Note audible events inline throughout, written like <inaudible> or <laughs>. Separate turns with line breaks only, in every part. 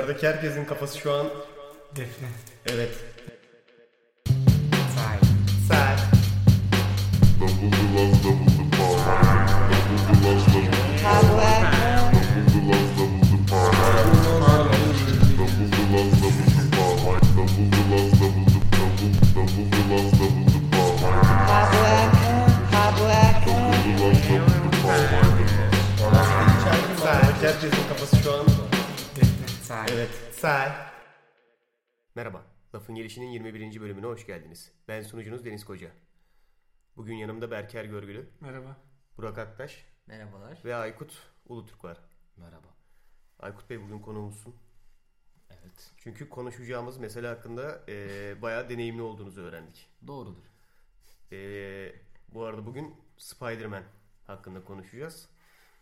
Buradaki herkesin kafası şu an
Defne.
evet.
Say.
Sen. Buradaki
Say.
evet. Sen. Merhaba. Lafın Gelişi'nin 21. bölümüne hoş geldiniz. Ben sunucunuz Deniz Koca. Bugün yanımda Berker Görgülü,
Merhaba.
Burak Aktaş
Merhabalar.
ve Aykut Ulutürk var.
Merhaba.
Aykut Bey bugün konuğumuzsun.
Evet.
Çünkü konuşacağımız mesele hakkında eee bayağı deneyimli olduğunuzu öğrendik.
Doğrudur.
Eee, bu arada bugün Spider-Man hakkında konuşacağız.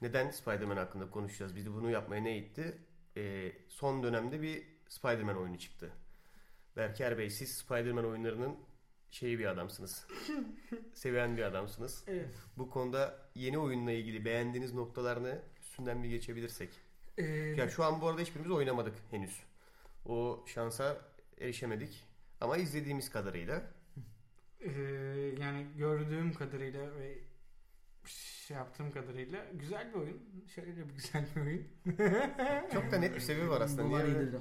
Neden Spider-Man hakkında konuşacağız? Bizi bunu yapmaya ne itti? Eee, son dönemde bir Spider-Man oyunu çıktı. Berker Bey siz Spider-Man oyunlarının şeyi bir adamsınız. <laughs> Seven bir adamsınız.
Evet.
Bu konuda yeni oyunla ilgili beğendiğiniz noktalar ne? Üstünden bir geçebilirsek.
Ee,
Ya şu an bu arada hiçbirimiz oynamadık henüz. O şansa erişemedik. Ama izlediğimiz kadarıyla
ee, yani gördüğüm kadarıyla ve şey yaptığım kadarıyla güzel bir oyun. Şöyle bir güzel bir oyun. <laughs>
çok da net bir sebebi var aslında. Niye, böyle,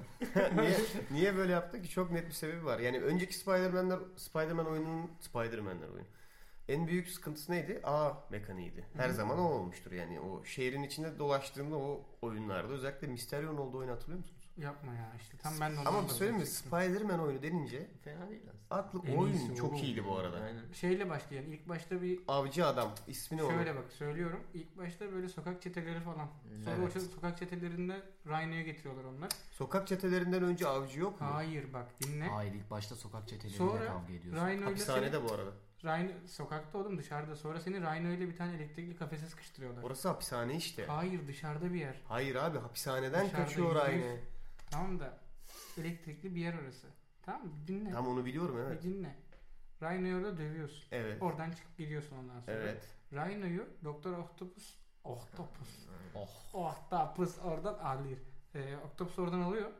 <laughs> niye, niye böyle yaptı ki? Çok net bir sebebi var. Yani önceki Spider-Man'ler, Spider-Man oyununun Spider-Man'ler oyunu. En büyük sıkıntısı neydi? A mekaniğiydi. Her zaman o olmuştur yani. O şehrin içinde dolaştığında o oyunlarda özellikle Mysterio'nun olduğu oyunu hatırlıyor musunuz?
Yapma ya işte. Tam ben de ondan
Ama bir söyleyeyim mi?
bahsedecektim.
Spider-Man oyunu denince
Fena değil aslında.
aklı
En
oyun
iyisi
çok
oğlum.
iyiydi bu arada.
Aynen.
Şeyle başlayan ilk başta bir
Avcı adam. ismi ne onun?
şöyle bak söylüyorum. İlk başta böyle sokak çeteleri falan. Sonra
Evet.
o sokak çetelerinde Rhino'ya getiriyorlar onlar.
Sokak çetelerinden önce avcı yok mu?
Hayır bak dinle.
Hayır ilk başta sokak çeteleriyle
Sonra
kavga ediyorsun.
Rhino ile seni,
Hapishanede bu arada.
Rhino, sokakta oğlum dışarıda. Sonra seni Rhino ile bir tane elektrikli kafese sıkıştırıyorlar.
Orası hapishane işte.
Hayır dışarıda bir yer.
Hayır abi hapishaneden
Dışarıda
kaçıyor
yüzde
aynı.
Tamam da elektrikli bir yer orası. Tamam mı? Dinle.
Tam onu biliyorum evet.
Bir dinle. Rhino'yu orada dövüyorsun.
Evet.
Oradan çıkıp gidiyorsun ondan sonra.
Evet.
Rhino'yu Doktor Octopus Octopus
Oh.
Octopus oradan alıyor. Ee, Octopus oradan alıyor.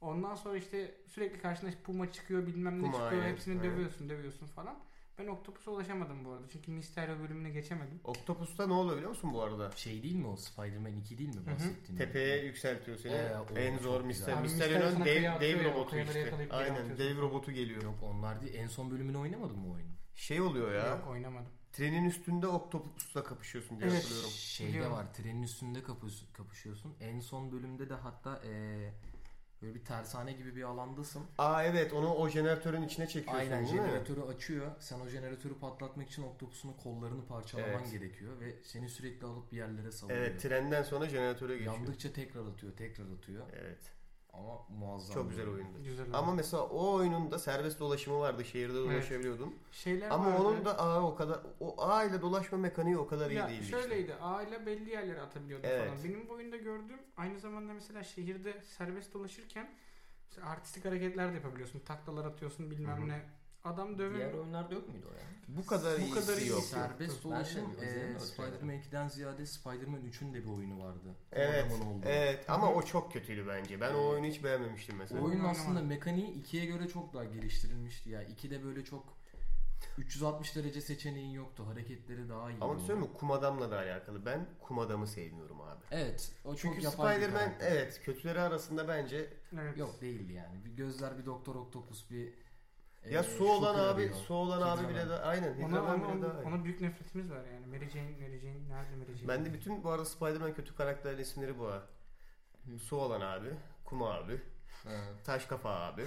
Ondan sonra işte sürekli karşına Puma çıkıyor bilmem ne
Puma,
çıkıyor.
aynen,
Hepsini
aynen.
dövüyorsun dövüyorsun falan. Ben Octopus'a ulaşamadım bu arada. Çünkü Mysterio bölümüne geçemedim.
Octopus'ta ne oluyor biliyor musun bu arada?
Şey değil mi o Spider-Man 2 değil mi bahsettiğin?
Tepeye yükseltiyor seni.
Ee, o
en zor Mysterio'nun
Mysterio sana
dev, dev robotu işte. Aynen dev robotu geliyor.
Yok onlar değil. En son bölümünü oynamadın mı oyunu?
Şey oluyor ya.
Yok oynamadım.
Trenin üstünde Octopus'la kapışıyorsun diye
Evet.
hatırlıyorum.
Şeyde
Biliyorum.
var. Trenin üstünde kapış, kapışıyorsun. En son bölümde de hatta eee böyle bir tersane gibi bir alandasın.
Aa evet onu o jeneratörün içine çekiyorsun
Aynen
değil mi?
jeneratörü açıyor. Sen o jeneratörü patlatmak için Octopus'un kollarını parçalaman
Evet.
gerekiyor ve seni sürekli alıp bir yerlere savuruyor.
Evet trenden sonra jeneratöre geçiyor.
Yandıkça tekrar atıyor, tekrar atıyor.
Evet.
Ama muazzam.
Çok güzel
oyun.
oyundu.
Güzel
Ama
oldu.
mesela o oyunun da serbest dolaşımı vardı. Şehirde
Evet.
dolaşabiliyordun.
Şeyler
Ama
vardı.
onun da A o kadar o A ile dolaşma mekaniği o kadar iyi
ya
değildi
şöyleydi. A ile belli yerlere atabiliyordun
Evet.
falan. Benim bu oyunda gördüğüm aynı zamanda mesela şehirde serbest dolaşırken mesela artistik hareketler de yapabiliyorsun. Taklalar atıyorsun bilmem
Hı hı.
ne. Adam dövün.
Diğer oyunlarda yok muydu o ya?
Bu kadar
Bu kadar
yok.
iyisi.
Serbest dolaşım
o
Spider-Man 2'den ziyade Spider-Man 3'ün de bir oyunu vardı.
Evet.
Oldu.
Evet ama
Hı
o çok kötüydü bence. Ben o oyunu hiç beğenmemiştim mesela.
O oyun aslında mekaniği 2'ye göre çok daha geliştirilmişti ya. 2'de böyle çok 360 derece seçeneğin yoktu. Hareketleri daha iyi.
Ama bir söyleyeyim mi? Kum adamla da alakalı. Ben kum adamı sevmiyorum abi.
Evet. O
Çünkü
çok bir
Spider-Man evet kötüleri arasında bence
Evet.
Yok değildi yani. Bir gözler bir Doktor Octopus bir
ya
eee,
su olan abi su olan abi
Hidraman.
bile de aynen
Ona, ona,
bile
ona, ona büyük nefretimiz var yani. Mary Jane, Mary Jane, nerede Mary Jane?
Ben de bütün bu arada Spider-Man kötü karakterlerin isimleri bu ha. Su olan abi, kum abi,
Ha.
taş kafa abi.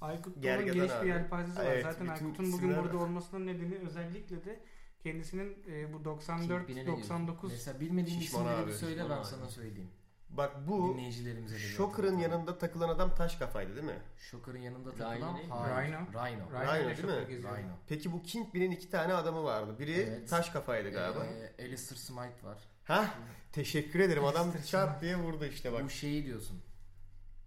Aykut'un
Gergedan
geniş
abi.
bir yelpazesi var.
Evet,
Zaten Aykut'un bugün burada
var.
olmasının nedeni özellikle de kendisinin e, bu 94
Kingpin'e ne diyorsun?
99
Mesela bilmediğin isimleri
abi,
bir söyle ben
abi.
sana söyleyeyim.
Bak bu
Dinleyicilerimize de
Shocker'ın yanında takılan adam taş kafaydı değil mi?
Shocker'ın yanında
Rhino
takılan
mi?
Hayır.
Rhino.
Rhino.
Rhino,
Rhino değil mi?
geziyor.
Rhino.
Peki bu Kingpin'in iki tane adamı vardı. Biri
Evet.
taş kafaydı galiba.
Ee, Alistair Smite var.
Ha? Teşekkür ederim. Adam çat diye vurdu işte bak.
Bu şeyi diyorsun.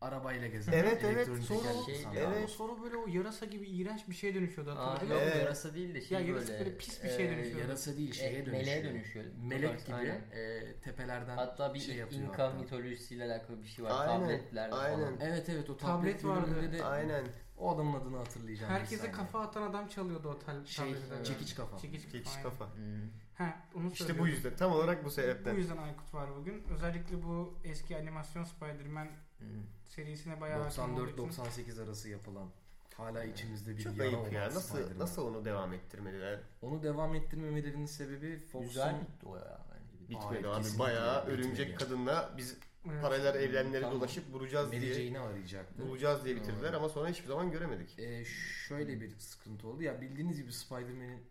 Arabayla gezen.
Evet, evet.
o,
şey.
Evet.
sonra böyle o yarasa gibi iğrenç bir şeye dönüşüyordu
Aa, yok?
Evet.
yarasa değil de şey
Ya yarasa
böyle.
böyle pis bir şeye dönüşüyor.
Yarasa değil şeye
e,
dönüşüyor.
meleğe dönüşüyor.
Melek gibi
Aynen.
e, tepelerden
Hatta bir
şey yapıyor.
İnka
hatta.
mitolojisiyle alakalı bir şey var.
Aynen,
Tabletlerde
aynen.
falan.
Evet evet o
Tablet
tablet,
vardı.
de
Aynen.
o adamın adını hatırlayacağım.
Herkese kafa atan adam çalıyordu o tel
şey
tablette.
çekiç kafa.
Çekiç kafa. Aynen.
kafa.
Hmm.
Ha, onu
İşte bu yüzden. Tam olarak bu
Bu
sebepten.
yüzden Aykut var bugün. Özellikle bu eski animasyon Spider-Man
Hmm.
Serisine bayağı hakim olduğu için.
94-98 arası yapılan hala içimizde bir
Çok
yara
ayıp
olan
ya. Nasıl
Spider-Man.
nasıl onu devam ettirmediler?
Onu devam ettirmemelerinin sebebi Fox'un
Güzel bitti o ya bence.
Bitmedi
Hayır,
abi. Bayağı örümcek kadınla biz
Evet.
paralel evrenleri
Tamam.
dolaşıp bulacağız
Mary
diye
Jane'i arayacaktı.
bulacağız diye bitirdiler ama sonra hiçbir zaman göremedik.
Ee, şöyle bir sıkıntı oldu. Ya bildiğiniz gibi Spider-Man'in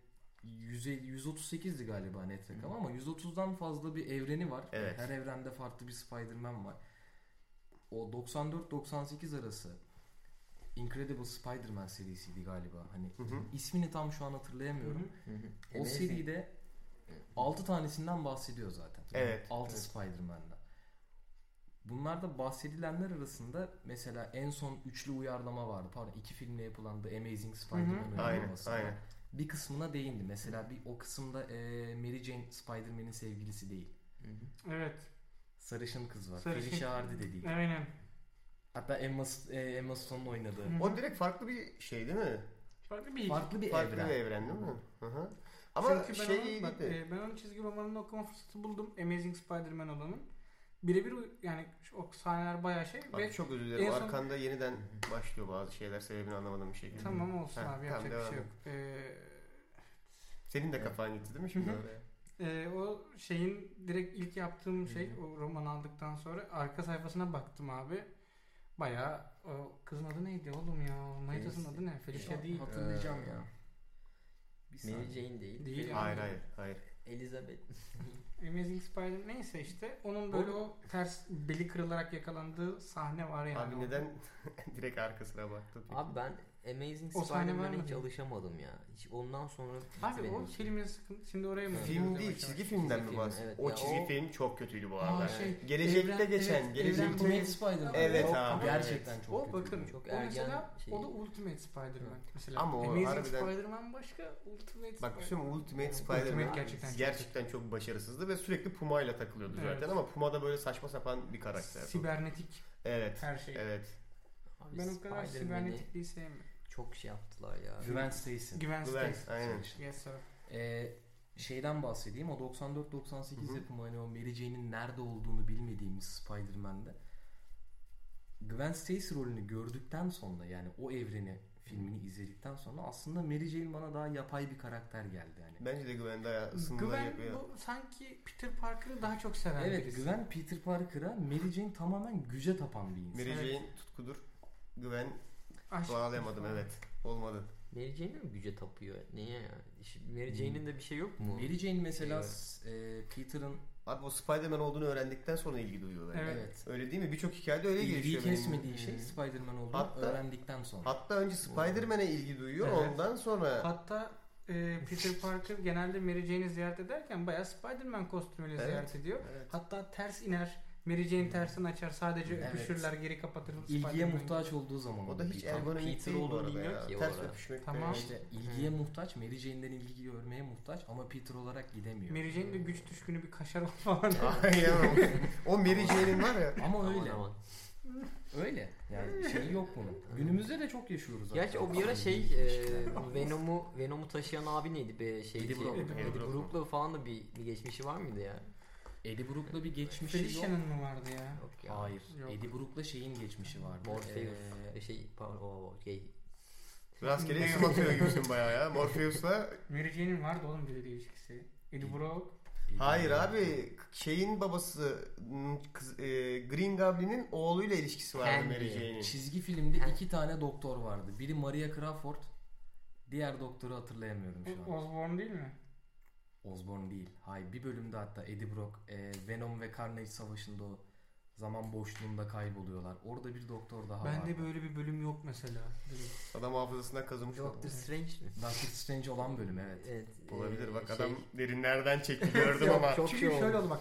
150 138'di galiba net rakam ama 130'dan fazla bir evreni var.
Evet.
Her evrende farklı bir Spider-Man var. O 94-98 arası Incredible Spider-Man serisiydi galiba. Hani
Hı hı.
ismini tam şu an hatırlayamıyorum.
Hı hı.
O
Amazing.
seride 6 tanesinden bahsediyor zaten.
Evet,
6
evet.
Spider-Man'den. Bunlarda bahsedilenler arasında mesela en son üçlü uyarlama vardı. Pardon iki filmle yapılan The Amazing Spider-Man
Hı hı.
Aynen,
uyarlaması. var.
aynen.
Bir kısmına değindi. Mesela bir o kısımda e, Mary Jane Spider-Man'in sevgilisi değil.
Hı hı.
Evet.
Sarışın kız var.
Sarışın.
Felicia Hardy de değil.
Aynen.
Hatta Emma, e, Emma Stone'un oynadığı.
Hı.
O direkt farklı bir şey değil mi?
Farklı bir
Farklı bir
farklı
evren.
bir evren değil mi? Hı hı. Ama
Çünkü ben
şey
onun, bak, e, ben onun çizgi romanını okuma fırsatı buldum. Amazing Spider-Man olanın. Birebir yani o sahneler bayağı şey
Abi
ve
çok özür dilerim.
son-
Arkanda yeniden başlıyor bazı şeyler. Sebebini anlamadım bir şekilde.
tamam olsun
Ha,
abi
tamam,
yapacak bir
devam
şey yok. Ee,
Senin de kafan gitti değil mi şimdi
Hı hı.
oraya?
Ee, o şeyin direkt ilk yaptığım şey o roman aldıktan sonra arka sayfasına baktım abi. Bayağı o kızın adı neydi oğlum ya? Manitasının
Felicia.
adı ne? Felicia değil.
Hatırlayacağım
Ee,
ya. Bir
Mary. Jane değil.
Değil
Hayır hayır hayır.
Elizabeth. <laughs>
Amazing Spider neyse işte onun böyle o ters beli kırılarak yakalandığı sahne var yani.
Abi neden <laughs> direkt arkasına baktın?
Abi ben Amazing
O sahne
Spider-Man'e hiç alışamadım ya. Hiç ondan sonra bitti
Abi
benim
o
için.
filmin sıkıntı şimdi oraya mı?
Film değil çizgi filmden
Çizgi
mi
film,
bahsediyorsun?
evet.
O çizgi
o-
film çok kötüydü bu arada.
şey,
Gelecekte
evren-
geçen,
evet,
gelecekte
evren-
Ultimate Spider-Man.
Evet
Çok-
abi.
Gerçekten çok
O
kötü.
bakın
Çok
o
ergen
mesela
şey.
o da Ultimate Spider-Man. Mesela
Ama o
Amazing
harbiden-
Spider-Man başka, Ultimate
Bak
Spider-Man.
mi? Ultimate
Ultimate
Spider-Man
gerçekten çok
gerçekten çok başarısızdı ve sürekli Puma ile takılıyordu
Evet.
zaten ama Puma da böyle saçma sapan bir karakter.
Sibernetik
Evet.
her şey.
Evet.
Abi
Ben o kadar
Spider-Man'i
sibernetikliği sevmiyorum.
Çok şey yaptılar ya.
Gwen Stacy.
Gwen Stacy.
aynen.
Yes sir.
Ee, şeyden bahsedeyim. O 94-98
Hı hı.
yapımı hani o Mary Jane'in nerede olduğunu bilmediğimiz Spider-Man'de Gwen Stacy rolünü gördükten sonra yani o evreni filmini izledikten sonra aslında Mary Jane bana daha yapay bir karakter geldi yani.
Bence de Gwen daha ısındılar
Gwen
yapıyor.
bu sanki Peter Parker'ı daha çok seven
Evet
birisi.
Gwen Peter Parker'a Mary Jane tamamen güce tapan bir insan.
Mary
Evet.
Jane tutkudur. Gwen
Aşk
bağlayamadım
falan.
evet. Olmadı.
Mary mi güce tapıyor? Niye? İşte Mary Jane'in de bir şey yok mu?
Mary Jane mesela
Evet.
e, Peter'ın
Abi o Spider-Man olduğunu öğrendikten sonra ilgi duyuyor bence.
Evet.
evet,
Öyle değil mi? Birçok hikayede öyle
ilgiyi
gelişiyor. benim.
kesmediği şey Spider-Man olduğunu
Hatta-
öğrendikten sonra.
Hatta önce Spider-Man'e ilgi duyuyor.
Evet.
Ondan sonra
Hatta e, Peter <laughs> Parker genelde Mary Jane'i ziyaret ederken bayağı Spider-Man kostümüyle
Evet.
ziyaret ediyor.
Evet.
Hatta ters iner. Mary Jane tersini açar. Sadece
Evet.
öpüşürler geri kapatır.
İlgiye muhtaç olduğu zaman
o da hiç
Peter.
ergonomik değil bu arada ya.
ki
Ters öpüşmek
Tamam.
de-
İşte ilgiye muhtaç, Mary Jane'den ilgi görmeye muhtaç ama Peter olarak gidemiyor.
Mary Jane de güç düşkünü bir kaşar falan. <laughs>
Aynen. o Mary Jane'in var ya.
Ama öyle.
aman.
Öyle. Yani şey yok bunun. <laughs> Günümüzde de çok yaşıyoruz.
Gerçi
hatta.
o bir ara şey e, Venom'u Venom'u taşıyan abi neydi be şey
Eddie Brock.
Eddie,
Eddie Brock.
Brock'la falan da bir, bir geçmişi var mıydı ya?
Eddie Brock'la bir geçmişi yok.
Felicia'nın mı vardı ya?
Yok ya.
Hayır.
Yok.
Eddie Brock'la şeyin geçmişi vardı.
Morpheus
Ee,
şey pardon o, o şey
Rastgele isim atıyor gibisin bayağı ya. Morpheus'la.
Mary Jane'in vardı oğlum biriyle ilişkisi. Eddie.
Eddie
Hayır abi şeyin babası m, kız, e, Green Goblin'in oğluyla ilişkisi vardı
Henry.
Mary Jane'in.
Çizgi filmde iki tane doktor vardı. Biri Maria Crawford, diğer doktoru hatırlayamıyorum şu an.
Osborn değil mi?
Osborn değil. Hayır bir bölümde hatta Eddie Brock e, Venom ve Carnage savaşında o Zaman boşluğunda kayboluyorlar. Orada bir doktor daha var.
Bende böyle bir bölüm yok mesela.
Adam hafızasından kazımış
Doctor. Strange mi?
Doctor Strange olan bölüm evet.
Evet.
Olabilir bak
şey-
adam derinlerden çekti <laughs> gördüm
Yok,
ama.
çok
Çünkü
şey
şöyle
oldu.
bak.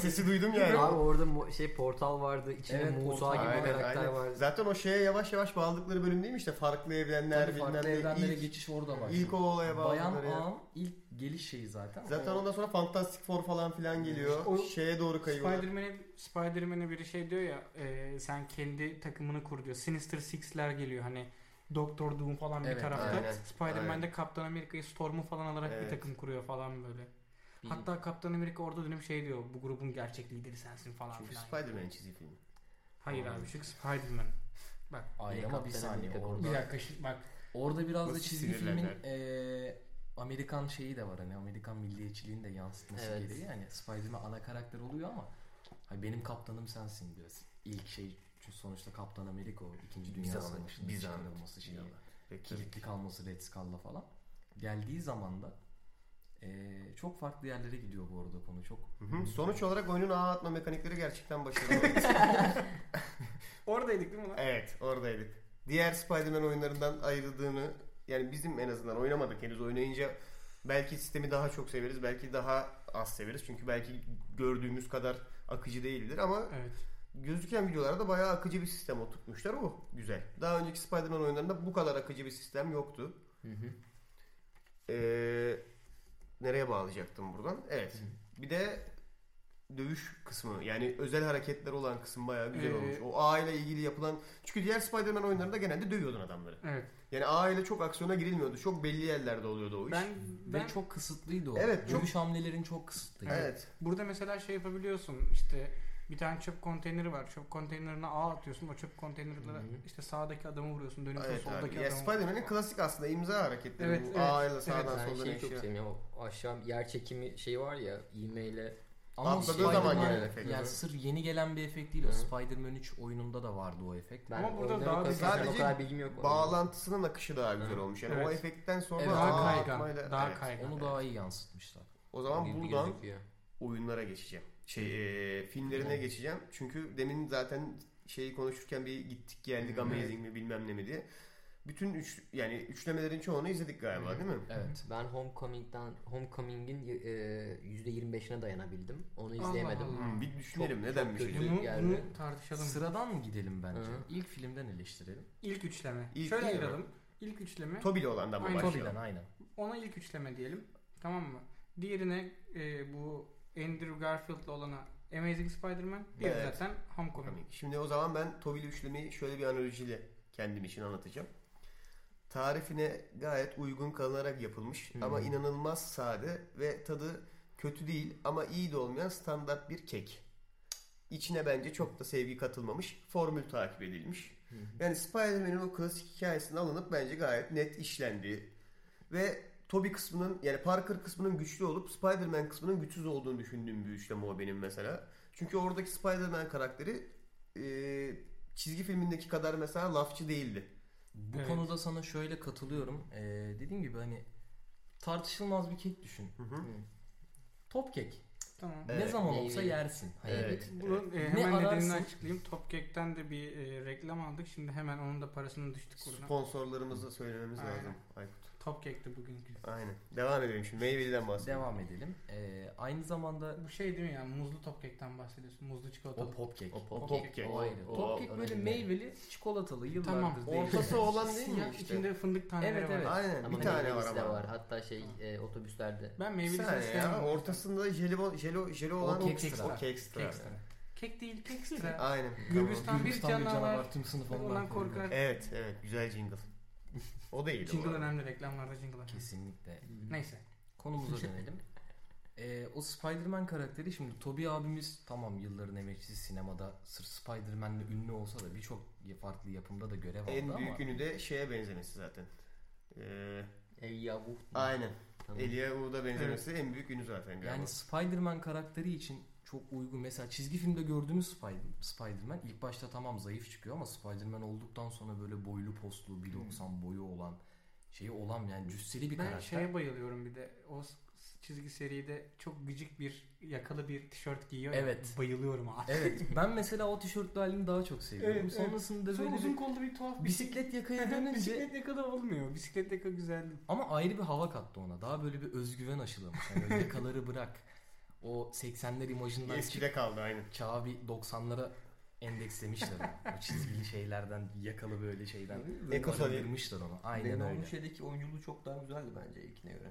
Sesi duydum yani.
Abi orada şey portal vardı. içinde
Evet,
Musa
portal.
gibi
Aynen,
karakter
aynen.
vardı.
Zaten o şeye yavaş yavaş bağladıkları bölüm değil mi işte farklı evrenler
Tabii
bilmem
farklı evrenlere
İlk,
geçiş orada başlıyor.
ilk o olaya
Bayan
bağladıkları. yer.
Ağam ilk geliş şeyi zaten.
Zaten
O-
ondan sonra Fantastic Four falan filan geliyor.
O-
Şeye doğru kayıyorlar.
Spider-Man'e Spider-Man'e biri şey diyor ya e, sen kendi takımını kur diyor. Sinister Six'ler geliyor hani Doktor Doom falan bir
Evet,
tarafta.
aynen,
Spider-Man'de. Kaptan Amerika'yı Storm'u falan alarak
Evet.
bir takım kuruyor falan böyle.
Bir-
Hatta Kaptan Amerika orada dönüp şey diyor. Bu grubun gerçek lideri sensin falan
Çünkü
filan.
Spider-Man'in çizgi filmi.
Hayır
Aynen.
abi çünkü Spider-Man.
Hayır
Yine
ama bir saniye orada.
Bir dakika şimdi bak.
Orada biraz da
Nasıl
çizgi filmin
sinirlendiler?
Amerikan şeyi de var hani Amerikan milliyetçiliğini de yansıtması
Evet.
gereği. Yani Spider-Man ana karakter oluyor ama hani benim kaptanım sensin diyor. İlk şey çünkü sonuçta Kaptan Amerika o 2. Dünya
biz
çıkarılması şeyi.
Peki.
Kilitli kalması Red Skull'la falan. Geldiği zaman da eee, çok farklı yerlere gidiyor bu arada konu. Çok
Hı hı. Sonuç olarak oyunun ağ atma mekanikleri gerçekten başarılı. <laughs>
Oradaydık değil mi lan?
evet oradaydık. Diğer Spider-Man oyunlarından ayrıldığını yani bizim en azından oynamadık henüz oynayınca belki sistemi daha çok severiz belki daha az severiz. Çünkü belki gördüğümüz kadar akıcı değildir ama
Evet.
gözüken videolarda bayağı akıcı bir sistem oturtmuşlar. O güzel. Daha önceki Spider-Man oyunlarında bu kadar akıcı bir sistem yoktu.
Hı hı.
Ee, nereye bağlayacaktım buradan? Evet. Bir de dövüş kısmı yani özel hareketler olan kısım bayağı güzel
Ee,
olmuş. O A ile ilgili yapılan çünkü diğer Spider-Man oyunlarında genelde dövüyordun adamları.
Evet.
Yani A ile çok aksiyona girilmiyordu. Çok belli yerlerde oluyordu o iş.
Ben ben
ve çok kısıtlıydı o.
Evet, çok-
Dövüş hamlelerin çok kısıtlıydı.
evet.
burada mesela şey yapabiliyorsun. işte bir tane çöp konteyneri var. Çöp konteynerine ağ atıyorsun. O çöp
hı.
işte sağdaki adamı vuruyorsun. Dönüp
Evet
soldaki
abi. Ya
adamı
Spider-Man'in klasik aslında imza hareketleri.
Evet,
bu
evet.
A ile sağdan
Ben
soldan
şeyi çok
eşya.
seviyorum. O aşağı yer çekimi şeyi var ya ivmeyle.
Ama
Atladığı
Spider-Man
zaman gelen efekt.
yani sır yeni gelen bir efekt değil o.
Hı.
Spider-Man 3 oyununda da vardı o efekt.
Ben
Ama burada daha
o kadar-
bir-
Sadece
o kadar bilgim yok.
Bağlantısının akışı daha güzel
Hı.
olmuş. Yani
Evet.
o efektten sonra
Evet,
daha kaygan.
atmayla-
Daha
evet.
kaygan.
Onu daha iyi yansıtmışlar.
O zaman
gibi
buradan
gözüküyor.
oyunlara geçeceğim. Şey e, filmlerine
Hı.
geçeceğim. Çünkü demin zaten şeyi konuşurken bir gittik geldik
Hı.
amazing mi bilmem ne mi diye. Bütün üç yani üçlemelerin çoğunu izledik galiba değil mi?
Evet.
Ben Homecoming'den Homecoming'in e, %25'ine dayanabildim. Onu
Allah
izleyemedim.
Allah.
Hmm, bir düşünelim
Çok-
neden bir şey.
Bunu, tartışalım.
Sıradan mı gidelim bence?
Hı.
İlk filmden eleştirelim.
İlk üçleme.
İlk
Şöyle
değil mi?
ayıralım. İlk üçleme.
Toby'li olandan mı
Aynen.
başlayalım?
Toby'den aynen.
Ona ilk üçleme diyelim. Tamam mı? Diğerine e, bu Andrew Garfield'la olana Amazing Spider-Man. Diğeri
Evet.
zaten Homecoming.
Homecoming. Şimdi o zaman ben Toby'li üçlemeyi şöyle bir analojiyle kendim için anlatacağım. Tarifine gayet uygun kalınarak yapılmış
Hı.
ama inanılmaz sade ve tadı kötü değil ama iyi de olmayan standart bir kek. İçine bence çok da sevgi katılmamış, formül takip edilmiş. Yani Spider-Man'in o klasik hikayesinin alınıp bence gayet net işlendi. Ve Toby kısmının yani Parker kısmının güçlü olup Spider-Man kısmının güçsüz olduğunu düşündüğüm bir üçleme o benim mesela. Çünkü oradaki Spider-Man karakteri e, çizgi filmindeki kadar mesela lafçı değildi.
Bu
Evet.
konuda sana şöyle katılıyorum. Ee, dediğim gibi hani tartışılmaz bir kek düşün.
Hı hı.
Top kek.
Tamam.
Evet.
Ne zaman olsa yersin. Hani
Evet.
Bunun e,
Ne
hemen nedenini
ararsın?
açıklayayım. Topcake'ten de bir e, reklam aldık. Şimdi hemen onun da parasını düştük buradan.
Sponsorlarımızı söylememiz
Aynen.
lazım. Aykut.
Topcake'ti bugünkü.
Aynen. Devam edelim şimdi. Meyveli'den bahsedelim.
Devam edelim. Ee, aynı zamanda
Bu şey değil mi yani muzlu topcake'ten bahsediyorsun. Muzlu çikolatalı.
o pop kek.
O
O
pop
top
cake,
cake.
o ayrı.
O-
Top kek böyle meyveli çikolatalı yıllardır
Tamam.
değil.
Ortası olan değil mi işte?
içinde fındık taneleri
Evet,
var.
evet.
Aynen.
Ama
bir tane var ama.
var. Hatta şey e, otobüslerde.
Ben
Bir
meyvelisini sevmiyorum.
Ortasında jelibon, jelo, jelo olan
O
o
kek
kek
ekstra.
O kek ekstra.
Kek. Kek değil kek ekstra.
Aynen.
Gürbüz'den bir
Gürbüz'den
canavar.
tüm sınıf
ondan korkar.
Evet evet güzel jingle. O değil.
Jingle
o.
önemli reklamlarda jingle önemli.
Kesinlikle.
Neyse.
Konumuza dönelim. Ee, o Spider-Man karakteri şimdi Toby abimiz tamam yılların emekçisi sinemada sırf Spider-Man'le ünlü olsa da birçok farklı yapımda da görev aldı
En
ama
büyük ünü de şeye benzemesi zaten. Ee,
Ey yavuh.
aynen.
Tamam.
Elia Wood'a benzemesi en büyük ünü zaten galiba.
yani Spider-Man karakteri için çok uygun. Mesela çizgi filmde gördüğümüz Spider- Spider-Man ilk başta tamam zayıf çıkıyor ama Spider-Man olduktan sonra böyle boylu postlu 1.90 boyu olan şeyi olan yani cüsseli bir
Ben
karakter.
şeye bayılıyorum bir de. O çizgi seride çok gıcık bir yakalı bir tişört giyiyor.
Evet.
Bayılıyorum abi.
Evet <laughs> ben mesela o tişörtlü halini daha çok seviyorum.
Evet,
Sonrasında
Sonra
böyle
uzun
bir
kollu bir tuhaf
bisiklet yakaya <laughs> dönünce
Bisiklet yakalı olmuyor. Bisiklet yaka güzeldi.
ama ayrı bir hava kattı ona. Daha böyle bir özgüven aşılamış. Yani <laughs> yakaları bırak. O 80'ler imajından çık.
Eskide kaldı aynen.
Çağı bir 90'lara endekslemişler onu. <laughs> O çizgili şeylerden yakalı böyle şeyden.
Ekosoli.
Ayırmışlar onu. Aynen
Venom'un
öyle.
şeydeki oyunculuğu çok daha güzeldi bence ilkine göre.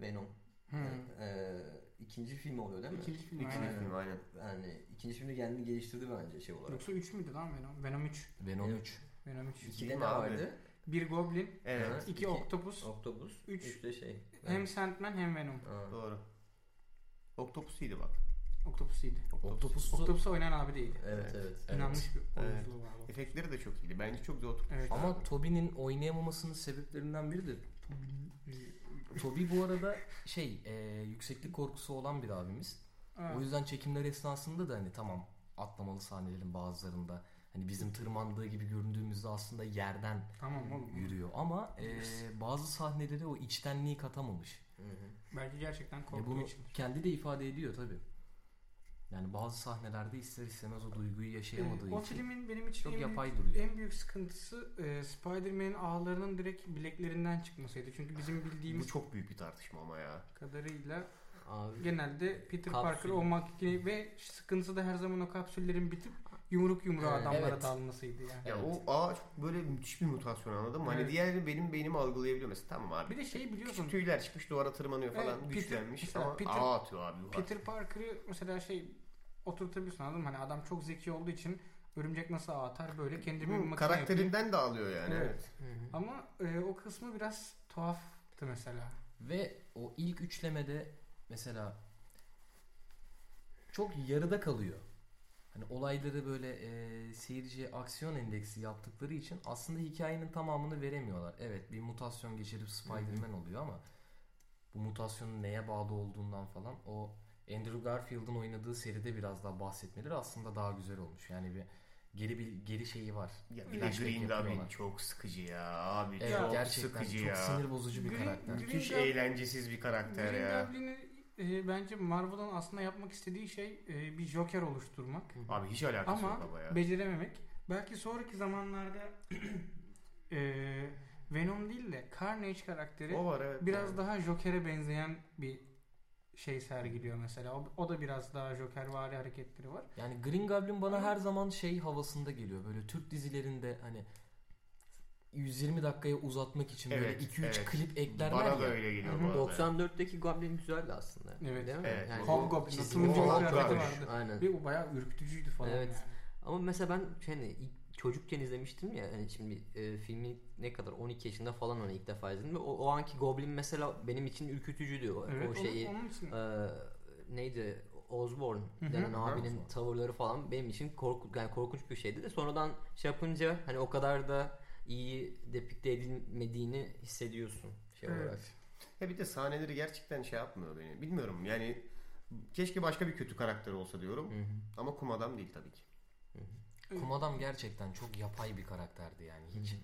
Venom.
Hı.
Ee, ikinci film oluyor değil mi?
İkinci film.
İkinci
aynen.
film aynen.
Yani ikinci filmde kendini geliştirdi bence şey olarak.
Yoksa 3 müydü lan Venom? Venom 3.
Venom
Evet.
3.
Venom 3.
İkide
Film
ne
abi.
vardı?
Bir Goblin,
Evet.
2
iki-
Octopus,
Octopus.
Üç.
Üç de şey.
hem Sandman hem Venom.
Ha.
Doğru. Octopus'uydu bak.
Octopus iyiydi.
Octopus'u
Octopus'a oynayan abi değildi.
Evet evet.
İnanmış bir
Evet.
oyunculuğu var. bu.
Efektleri de çok iyiydi. Bence çok güzel oturtmuş.
Evet.
Ama Toby'nin oynayamamasının sebeplerinden biri de Toby bu arada şey e, yükseklik korkusu olan bir abimiz.
Ha.
O yüzden çekimler esnasında da hani tamam atlamalı sahnelerin bazılarında hani bizim tırmandığı gibi göründüğümüzde aslında yerden
Tamam oğlum.
yürüyor ama e, bazı sahneleri o içtenliği katamamış.
Hı hı.
Belki gerçekten
E
korktuğu
bunu
için.
kendi de ifade ediyor tabi. Yani bazı sahnelerde ister istemez o duyguyu yaşayamadığı
o
için
filmin benim için
çok
en,
yapay
büyük,
duruyor.
en büyük sıkıntısı e, Spider-Man'in ağlarının direkt bileklerinden çıkmasıydı. Çünkü bizim
Bu
bildiğimiz
çok büyük bir tartışma ama ya.
kadarıyla
Abi
genelde Peter
Kapsül.
Parker o makine ve sıkıntısı da her zaman o kapsüllerin bitip yumruk yumruğa
Evet.
adamlara
Evet.
dalmasıydı yani.
Ya
Evet.
o ağ çok böyle müthiş bir mutasyon anladın mı? Hani
Evet.
diğerleri benim beynimi algılayabiliyor mesela. Tamam abi.
Bir de şey biliyorsun
Küçük tüyler çıkmış duvara tırmanıyor falan
Evet, Peter-
güçlenmiş
mesela
ama
Peter-
ağ atıyor abi. bu
Peter Parker'ı mesela şey oturtabiliyorsun anladın mı? Hani adam çok zeki olduğu için örümcek nasıl ağ atar böyle kendi bir makine yapıyor.
karakterinden de alıyor yani.
Evet.
Evet.
Ama e, o kısmı biraz tuhaftı mesela.
Ve o ilk üçlemede mesela çok yarıda kalıyor. Hani olayları böyle e, seyirciye aksiyon endeksi yaptıkları için aslında hikayenin tamamını veremiyorlar. Evet bir mutasyon geçirip Spider-Man oluyor ama bu mutasyonun neye bağlı olduğundan falan o Andrew Garfield'ın oynadığı seride biraz daha bahsetmeleri aslında daha güzel olmuş. Yani bir geri bir geri şeyi var.
Ya bir de Green. Goblin çok sıkıcı ya abi.
Evet
çok
gerçekten
sıkıcı
çok
ya.
sinir bozucu bir
Green-
karakter.
Green
Müthiş
Goblin-
eğlencesiz bir karakter
Green
ya.
Goblin'i e, bence Marvel'ın aslında yapmak istediği şey e, bir Joker oluşturmak.
Abi hiç alakası
Ama
yok ama ya.
becerememek. Belki sonraki zamanlarda <clears throat> e, Venom değil de Carnage karakteri
O var evet.
biraz
yani.
daha Joker'e benzeyen bir şey sergiliyor mesela. O, o da biraz daha Jokervari hareketleri var.
Yani Green Goblin bana
Ama-
her zaman şey havasında geliyor. Böyle Türk dizilerinde hani 120 dakikaya uzatmak için böyle
Evet,
2-3
evet.
klip eklerler
Bana
ya.
da öyle geliyor
Hı hı.
bu arada.
94'teki Goblin güzeldi aslında.
Evet.
Değil mi?
Evet.
Yani
Hobgoblin, turuncu
olarak
vardı.
Aynen.
Ve o bayağı ürkütücüydü falan.
Evet.
yani.
Ama mesela ben hani çocukken izlemiştim ya hani şimdi e, filmi ne kadar 12 yaşında falan onu ilk defa izledim ve o, o anki Goblin mesela benim için ürkütücüydü o,
Evet,
o şeyi
onun, onun için.
e, neydi Osborn denen abinin tavırları falan benim için korku, yani korkunç bir şeydi de sonradan şey yapınca hani o kadar da iyi depikte edilmediğini hissediyorsun şey
Evet.
olarak.
Ya bir de sahneleri gerçekten şey yapmıyor beni. Bilmiyorum yani keşke başka bir kötü karakter olsa diyorum.
Hı hı.
Ama kum adam değil tabii ki.
Kum adam gerçekten çok yapay bir karakterdi yani hiç.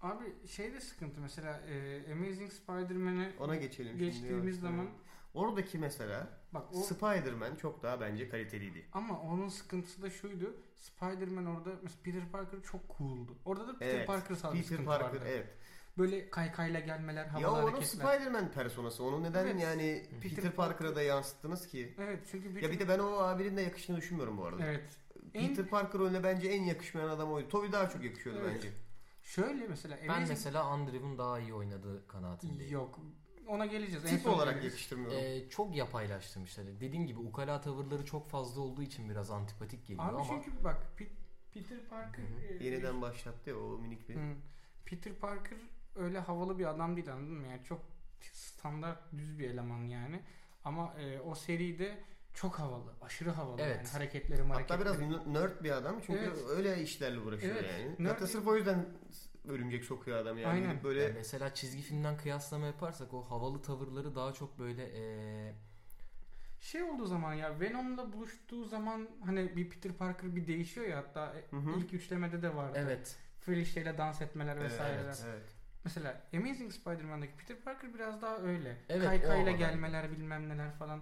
Abi şey de sıkıntı mesela e, Amazing Spider-Man'e
Ona geçelim şimdi.
geçtiğimiz
yavaştan.
zaman
Oradaki mesela
bak o
Spider-Man çok daha bence kaliteliydi.
ama onun sıkıntısı da şuydu. Spider-Man orada mesela Peter Parker çok cool'du. Orada da Peter
Evet,
Parker bir
Peter
sıkıntı
Parker
vardı.
evet.
Böyle kaykayla gelmeler,
Ya
havalı
onun
hareketler.
Spider-Man personası. Onu neden
Evet.
yani
Peter
Peter, Parker'a da yansıttınız ki?
Evet çünkü
Ya bir de ben o abinin de yakıştığını düşünmüyorum bu arada.
evet.
Peter
En,
Parker rolüne bence en yakışmayan adam oydu. Toby daha çok yakışıyordu
Evet.
bence.
şöyle mesela
Ben
Amazing
mesela Andrew'un daha iyi oynadığı kanaatindeyim.
yok. Ona geleceğiz. En
Tip
son
olarak
geliriz.
yakıştırmıyorum.
Ee, çok yapaylaştırmışlar. Dediğim gibi ukala tavırları çok fazla olduğu için biraz antipatik geliyor
Abi
ama
çünkü bak Pe- Peter Parker e,
Yeniden başlattı ya o minik bir.
Hı. Peter Parker öyle havalı bir adam değil anladın mı? Yani çok standart düz bir eleman yani. Ama e, o seride çok havalı. Aşırı havalı
Evet.
yani. Hareketleri
Hatta biraz
hareketleri.
nerd bir adam çünkü
Evet.
öyle işlerle uğraşıyor
Evet,
yani.
nerd-
Hatta sırf o yüzden örümcek sokuyor adam yani.
Aynen.
Gidip Böyle
Yani mesela çizgi filmden kıyaslama yaparsak o havalı tavırları daha çok böyle ee,
Şey olduğu zaman ya Venom'la buluştuğu zaman hani bir Peter Parker bir değişiyor ya hatta e,
Hı hı.
ilk üçlemede de vardı.
evet
Felicia ile dans etmeler vesaireler.
evet, evet.
Mesela Amazing Spider-Man'daki Peter Parker biraz daha öyle.
Evet,
Kaykayla gelmeler bilmem neler falan.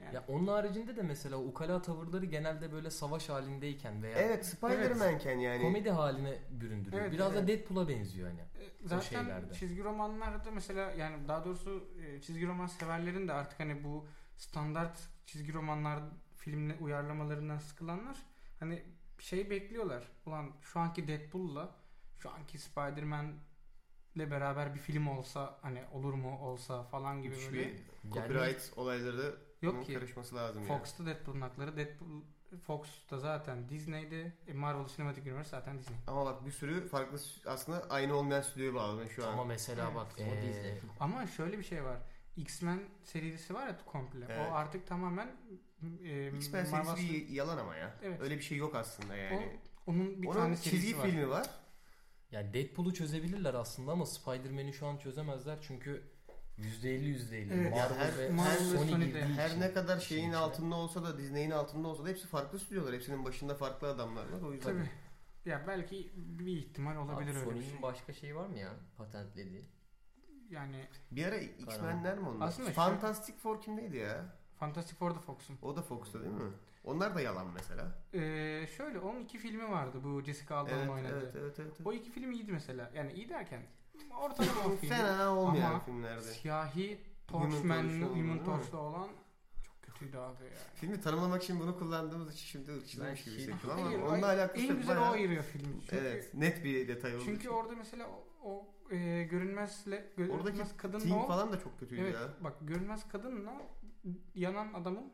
Yani
Ya onun haricinde de mesela ukala tavırları genelde böyle savaş halindeyken veya
Evet Spider-Man'ken yani.
komedi haline büründürüyor.
Evet,
Biraz da
evet.
Deadpool'a benziyor hani.
E, Zaten
şeylerde.
çizgi romanlarda mesela yani daha doğrusu e, çizgi roman severlerin de artık hani bu standart çizgi romanlar filmle uyarlamalarından sıkılanlar hani şey bekliyorlar. Ulan şu anki Deadpool'la şu anki Spider-Man'le beraber bir film olsa hani olur mu olsa falan gibi
Müthiş
böyle.
bir copyright olayları
Yok ki.
karışması lazım yani.
Fox'ta Deadpool'un hakları. Deadpool Fox'ta zaten Disney'di. E, Marvel Cinematic Universe zaten Disney.
Ama bak bir sürü farklı aslında aynı olmayan stüdyoya bağlı ben şu an.
Ama mesela
Evet.
bak
O
ee,
Disney.
Ama şöyle bir şey var. X-Men serisi var ya komple.
Evet.
O artık tamamen e,
X-Men
Marvel-
serisi bir yalan ama ya.
Evet.
Öyle bir şey yok aslında yani.
O, onun bir
Onun
tane serisi
çizgi
var.
filmi var.
yani Deadpool'u çözebilirler aslında ama Spider-Man'i şu an çözemezler çünkü %50 %50
Evet.
Marvel
her-
ve
Marvel ve
Sony girdiği
Her
için
ne kadar
işin
şeyin
içine.
altında olsa da Disney'in altında olsa da hepsi farklı stüdyolar. Hepsinin başında farklı adamlar var. O yüzden
Tabii. Ya belki bir ihtimal olabilir
Abi
öyle
Sony'nin
şey.
başka şeyi var mı ya patentlediği?
Yani
bir ara X-Men'ler mi onlar?
Aslında şu-
Fantastic Four kimdeydi ya?
Fantastic Four da Fox'un.
O da Fox'ta değil mi? Onlar da yalan mesela.
Ee, şöyle onun iki filmi vardı bu Jessica Alba'nın
Evet,
oynadığı.
evet, evet, evet.
O iki film iyiydi mesela. Yani iyi derken ortalama film.
Fena olmayan
Ama
filmlerdi.
Siyahi
Torch'lu
Human? Torch'lu olan çok kötüydü abi yani.
Filmi tanımlamak için bunu kullandığımız için şimdi ırkçılıkmış
Ben
gibi hissettim ama
Hayır,
onunla alakası
en güzel o
Bayağı-
ayırıyor filmi. Çünkü,
Evet, net bir detay olduğu
çünkü
için.
orada mesela o, o e, görünmezle görünmez
Oradaki
kadınla
Team
o
falan da çok kötüydü
evet
ya.
bak görünmez kadınla yanan adamın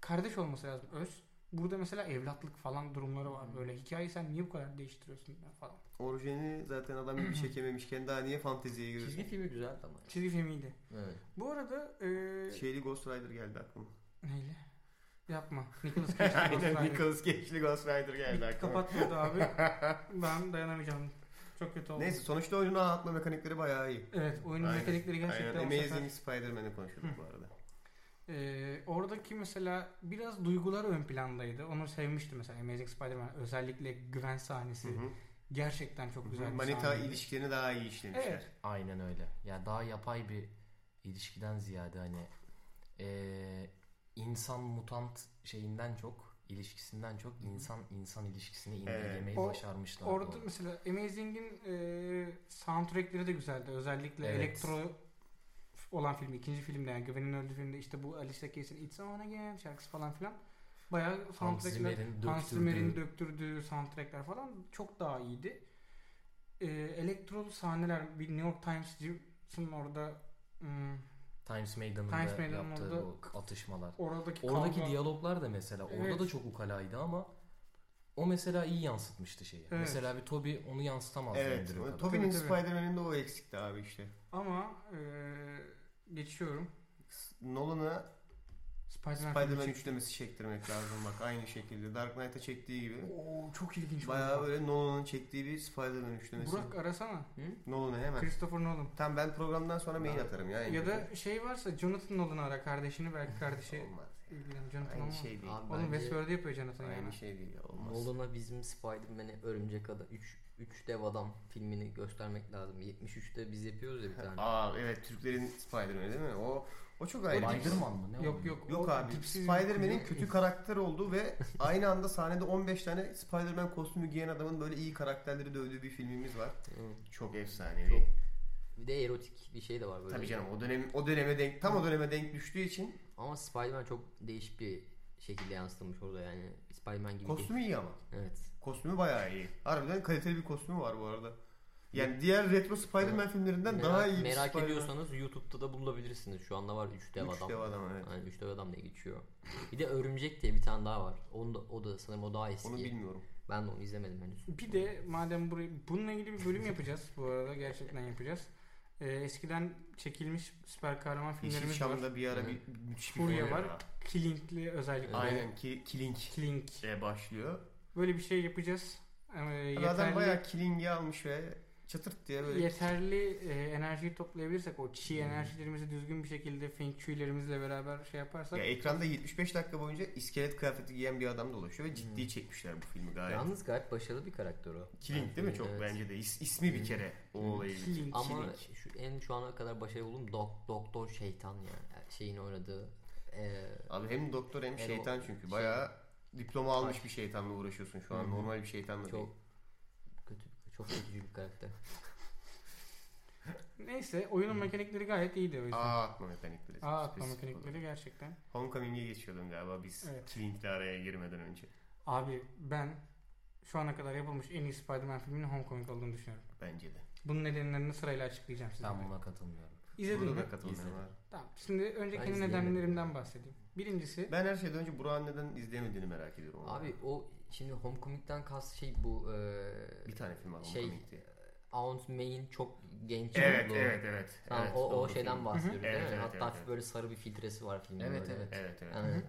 kardeş olması lazım öz. Burada mesela evlatlık falan durumları var böyle. Hikayeyi sen niye bu kadar değiştiriyorsun falan.
Orijinali zaten adam bir <clears throat> çekememişken daha niye fanteziye
Çizgi
giriyorsun?
filmi güzeldi ama.
Çizgi filmiydi.
Evet.
Bu arada e,
Şeyli Ghost Rider geldi aklıma.
neyle? Yapma. <laughs> Nicolas Cage.
Aynen Nicolas Cage'li Ghost Rider geldi aklıma.
kapatmadı abi. <laughs> Ben dayanamayacağım. Çok kötü oldu.
Neyse sonuçta oyunu anlatma mekanikleri bayağı iyi.
Evet oyunun
Aynen.
mekanikleri gerçekten
Aynen
bu sefer-
Amazing Spider-Man'i konuşuyorduk bu arada.
Ee, oradaki mesela biraz duygular ön plandaydı. Onu sevmiştim mesela Amazing Spider-Man. Özellikle güven sahnesi.
Hı hı.
Gerçekten çok güzel bir
Manita
sahneydi.
ilişkilerini daha iyi işlemişler.
Evet.
Aynen öyle. Ya daha yapay bir ilişkiden ziyade hani eee, insan mutant şeyinden çok ilişkisinden çok insan insan ilişkisini indirgemeyi
O-
başarmışlar.
Orada mesela Amazing'in e, soundtrackleri de güzeldi. Özellikle
Evet.
elektro olan film, ikinci filmde yani Güven'in öldüğü filmde işte bu Alicia Keys'in It's On Again şarkısı falan filan. Bayağı soundtrackler, Hans Zimmer'in döktürdüğü soundtrackler falan çok daha iyiydi. E, elektrolu sahneler bir New York Times'ın orada hmm,
Times Maiden'ın
Times
da
Maiden'ın
yaptığı
orada-
atışmalar.
oradaki
Oradaki
kavga-
diyaloglar da mesela orada
Evet.
da çok ukalaydı ama o mesela iyi yansıtmıştı şeyi.
Evet.
Mesela bir Toby onu yansıtamaz
Evet.
Tabii.
Spider-Man'in de o eksikti abi işte.
Ama e, geçiyorum.
Nolan'a
Spider-Man,
Spider-Man üçlemesi çektirmek lazım bak aynı şekilde. Dark Knight'a çektiği gibi.
Oo, çok ilginç.
Bayağı böyle Nolan'ın çektiği bir Spider-Man üçlemesi.
Burak arasana.
Nolan'ı hemen.
Christopher Nolan.
Tam ben programdan sonra mail atarım ya.
Ya da şey varsa Jonathan Nolan'ı ara kardeşini belki <laughs> kardeşi
Olmaz.
ilgilen Jonathan
Aynı
olmaz.
şey değil.
Abi
Oğlum
bence
Westworld'u yapıyor Jonathan yani.
Aynı şey değil ya olmaz.
Nolan'a bizim Spider-Man'i Örümcek Adam 3 3 dev adam filmini göstermek lazım. 73'te biz yapıyoruz ya bir tane.
Aa evet Türklerin Spider-Man'i değil mi? O o çok ayrı.
Spider-Man mı? Ne
Yok yok.
Yok abi. Spider-Man'in kötü karakter olduğu ve aynı anda sahnede 15 tane Spider-Man kostümü giyen adamın böyle iyi karakterleri dövdüğü bir filmimiz var.
Hı.
Çok efsanevi.
Çok Bir de erotik bir şey de var böyle.
Tabii canım o dönem o döneme denk tam o döneme denk düştüğü için
Ama Spider-Man çok değişik bir şekilde yansıtılmış orada yani. Spider-Man gibi
kostümü iyi ama.
Evet.
Kostümü bayağı iyi. Harbiden kaliteli bir kostümü var bu arada. Yani diğer retro Spider-Man filmlerinden
Merak,
daha iyi bir
merak
Spider-Man.
ediyorsanız YouTube'da da bulabilirsiniz. Şu anda var 3 dev
Üç
adam.
dev adam evet.
Yani 3 dev adam diye geçiyor. Bir de Örümcek diye bir tane daha var. Onu da, o da sanırım o daha eski.
Onu bilmiyorum.
Ben de onu izlemedim henüz.
Bir de madem burayı bununla ilgili bir bölüm yapacağız bu arada gerçekten yapacağız. Ee, eskiden çekilmiş süper kahraman filmlerimiz var.
Yeşilçam'da bir ara bir müthiş bir
Furya var. Killing'li özellikle.
Aynen ki Killing
Killing.
başlıyor.
Böyle bir şey yapacağız. Ee,
Abi
yeterli,
Adam bayağı Killing'i almış ve çatırt diye böyle
yeterli e, enerjiyi toplayabilirsek o çi enerjilerimizi düzgün bir şekilde Feng Shui'lerimizle beraber şey yaparsak
ya ekranda 75 dakika boyunca iskelet kıyafeti giyen bir adam dolaşıyor ve ciddi çekmişler bu filmi gayet.
Yalnız gayet başarılı bir karakter o.
Killing değil mi çok
Evet.
bence de is- ismi bir kere o olayı.
Killing.
Ama şu en şu ana kadar başarılı bulduğum Dok- Doktor Şeytan yani şeyin oynadığı e,
Abi hem doktor hem şeytan çünkü
şey-
bayağı diploma almış bir şeytanla uğraşıyorsun şu an.
Hı.
Normal bir şeytanla değil.
çok kötü çok kötücü bir karakter. <laughs>
neyse oyunun mekanikleri gayet iyiydi o yüzden.
Aa atma mekanikleri.
Aa atma
spesifik
mekanikleri
olarak.
gerçekten.
Homecoming'e geçiyordun galiba biz
Evet.
Killing'le araya girmeden önce.
Abi ben şu ana kadar yapılmış en iyi Spider-Man filminin Homecoming olduğunu düşünüyorum.
Bence de.
Bunun nedenlerini sırayla açıklayacağım size.
Ben buna katılmıyorum.
İzledin
Burada
mi?
da katılmıyorum.
Tamam. Şimdi
Ben izleyemedim.
nedenlerimden bahsedeyim. Birincisi
Ben her şeyden önce Burak'ın neden izleyemediğini merak ediyorum.
Abi o şimdi Homecoming'den kast şey bu e,
bir tane film var
şey
Homecoming diye.
Aunt May'in çok genç
Evet,
olduğu-
evet, evet.
Tamam,
evet
o, o şeyden
film.
bahsediyoruz
Evet,
değil mi?
evet,
Hatta
evet, evet.
böyle sarı bir filtresi var filmin
Evet,
böyle.
evet.
Evet, evet.
Yani,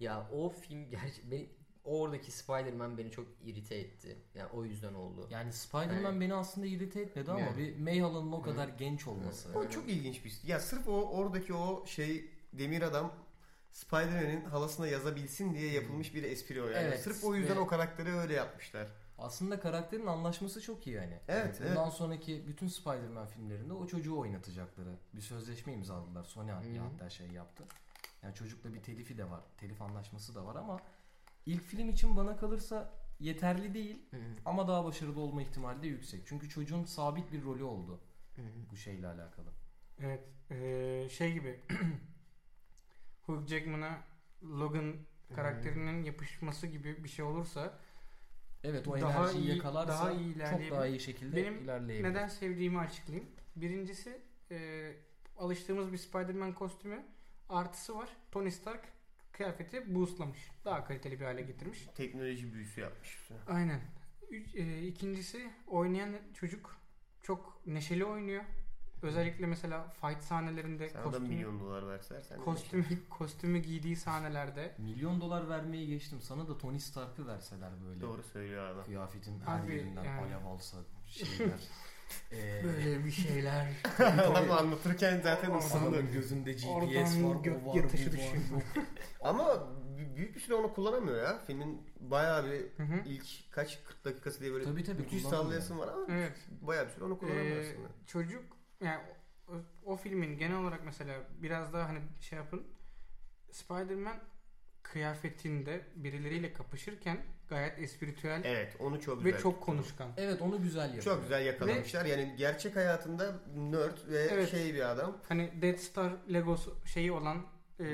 ya o film gerçi beni oradaki Spider-Man beni çok irite etti. Yani o yüzden oldu.
Yani Spider-Man
Evet.
beni aslında irite etmedi ama
Yani.
bir Mayhala'nın o kadar genç olması.
O çok ilginç bir Ya sırf o oradaki o şey demir adam Spider-Man'in halasına yazabilsin diye yapılmış bir espri o yani.
Evet,
Sırf o yüzden
ve-
o karakteri öyle yapmışlar.
Aslında karakterin anlaşması çok iyi yani.
Evet,
Yani Bundan sonraki bütün Spider-Man filmlerinde o çocuğu oynatacakları bir sözleşme imzaladılar. Sony
Hı.
hatta şey yaptı. Yani çocukla bir telifi de var. Telif anlaşması da var ama ilk film için bana kalırsa yeterli değil
Hı hı.
ama daha başarılı olma ihtimali de yüksek. Çünkü çocuğun sabit bir rolü oldu
Hı hı.
bu şeyle alakalı.
evet eee, şey gibi <clears throat> Hugh Jackman'a Logan karakterinin yapışması gibi bir şey olursa
Evet o
Daha
enerjiyi
iyi-
yakalarsa
daha iyi
çok daha iyi şekilde
Benim
ilerleyebilir.
neden sevdiğimi açıklayayım. Birincisi eee, alıştığımız bir Spider-Man kostümü artısı var. Tony Stark kıyafeti boostlamış. Daha kaliteli bir hale getirmiş.
Teknoloji büyüsü yapmış.
Aynen. Üç, e, ikincisi oynayan çocuk çok neşeli oynuyor. Özellikle mesela fight sahnelerinde
Sana da
kostümü,
milyon dolar verseler sen
kostümü, <laughs> kostümü giydiği sahnelerde
Milyon dolar vermeyi geçtim. Sana da Tony Stark'ı verseler böyle.
Doğru söylüyor adam.
Kıyafetin her
Abi,
yerinden
yani-
alev alsa şeyler. <laughs> Ee,
böyle bir şeyler. <laughs>
adam anlatırken zaten ısındı.
Adamın gözünde GPS
Oradan
var,
gök
o var, var,
düşüyor.
Ama büyük bir süre onu kullanamıyor ya. Filmin bayağı bir ilk kaç 40 dakikası diye böyle
Tabii tabii,
müthiş sallayasın var ama
Evet.
bayağı bir süre onu kullanamıyor
Ee,
aslında.
çocuk yani o, o filmin genel olarak mesela biraz daha hani şey yapın Spider-Man kıyafetinde birileriyle kapışırken gayet espritüel
Evet onu çok güzel.
ve çok konuşkan.
Evet onu güzel yapıyor.
Çok güzel yakalamışlar. Yani gerçek hayatında nerd ve
Evet.
şey bir adam.
Hani Death Star Legos şeyi olan e,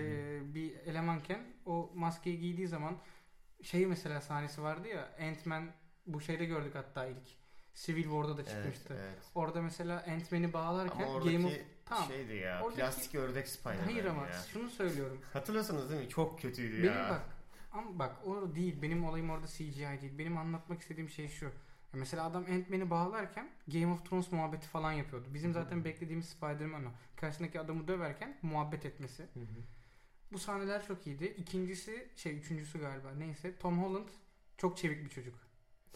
bir elemanken o maskeyi giydiği zaman şey mesela sahnesi vardı ya Ant-Man bu şeyde gördük hatta ilk Civil War'da da
Evet,
çıkmıştı.
evet.
Orada mesela Ant-Man'i bağlarken
Ama
Game of Tamam.
şeydi ya.
Oradaki-
Plastik ördek Spider-Man
Hayır ama
ya.
şunu söylüyorum.
Hatırlıyorsunuz değil mi? Çok kötüydü
Benim
ya.
bak ama bak o değil. Benim olayım orada CGI değil. Benim anlatmak istediğim şey şu. Ya mesela adam Ant-Man'i bağlarken Game of Thrones muhabbeti falan yapıyordu. Bizim zaten beklediğimiz Spider-Man o. Karşısındaki adamı döverken muhabbet etmesi.
Hı hı.
Bu sahneler çok iyiydi. İkincisi şey üçüncüsü galiba neyse Tom Holland çok çevik bir çocuk.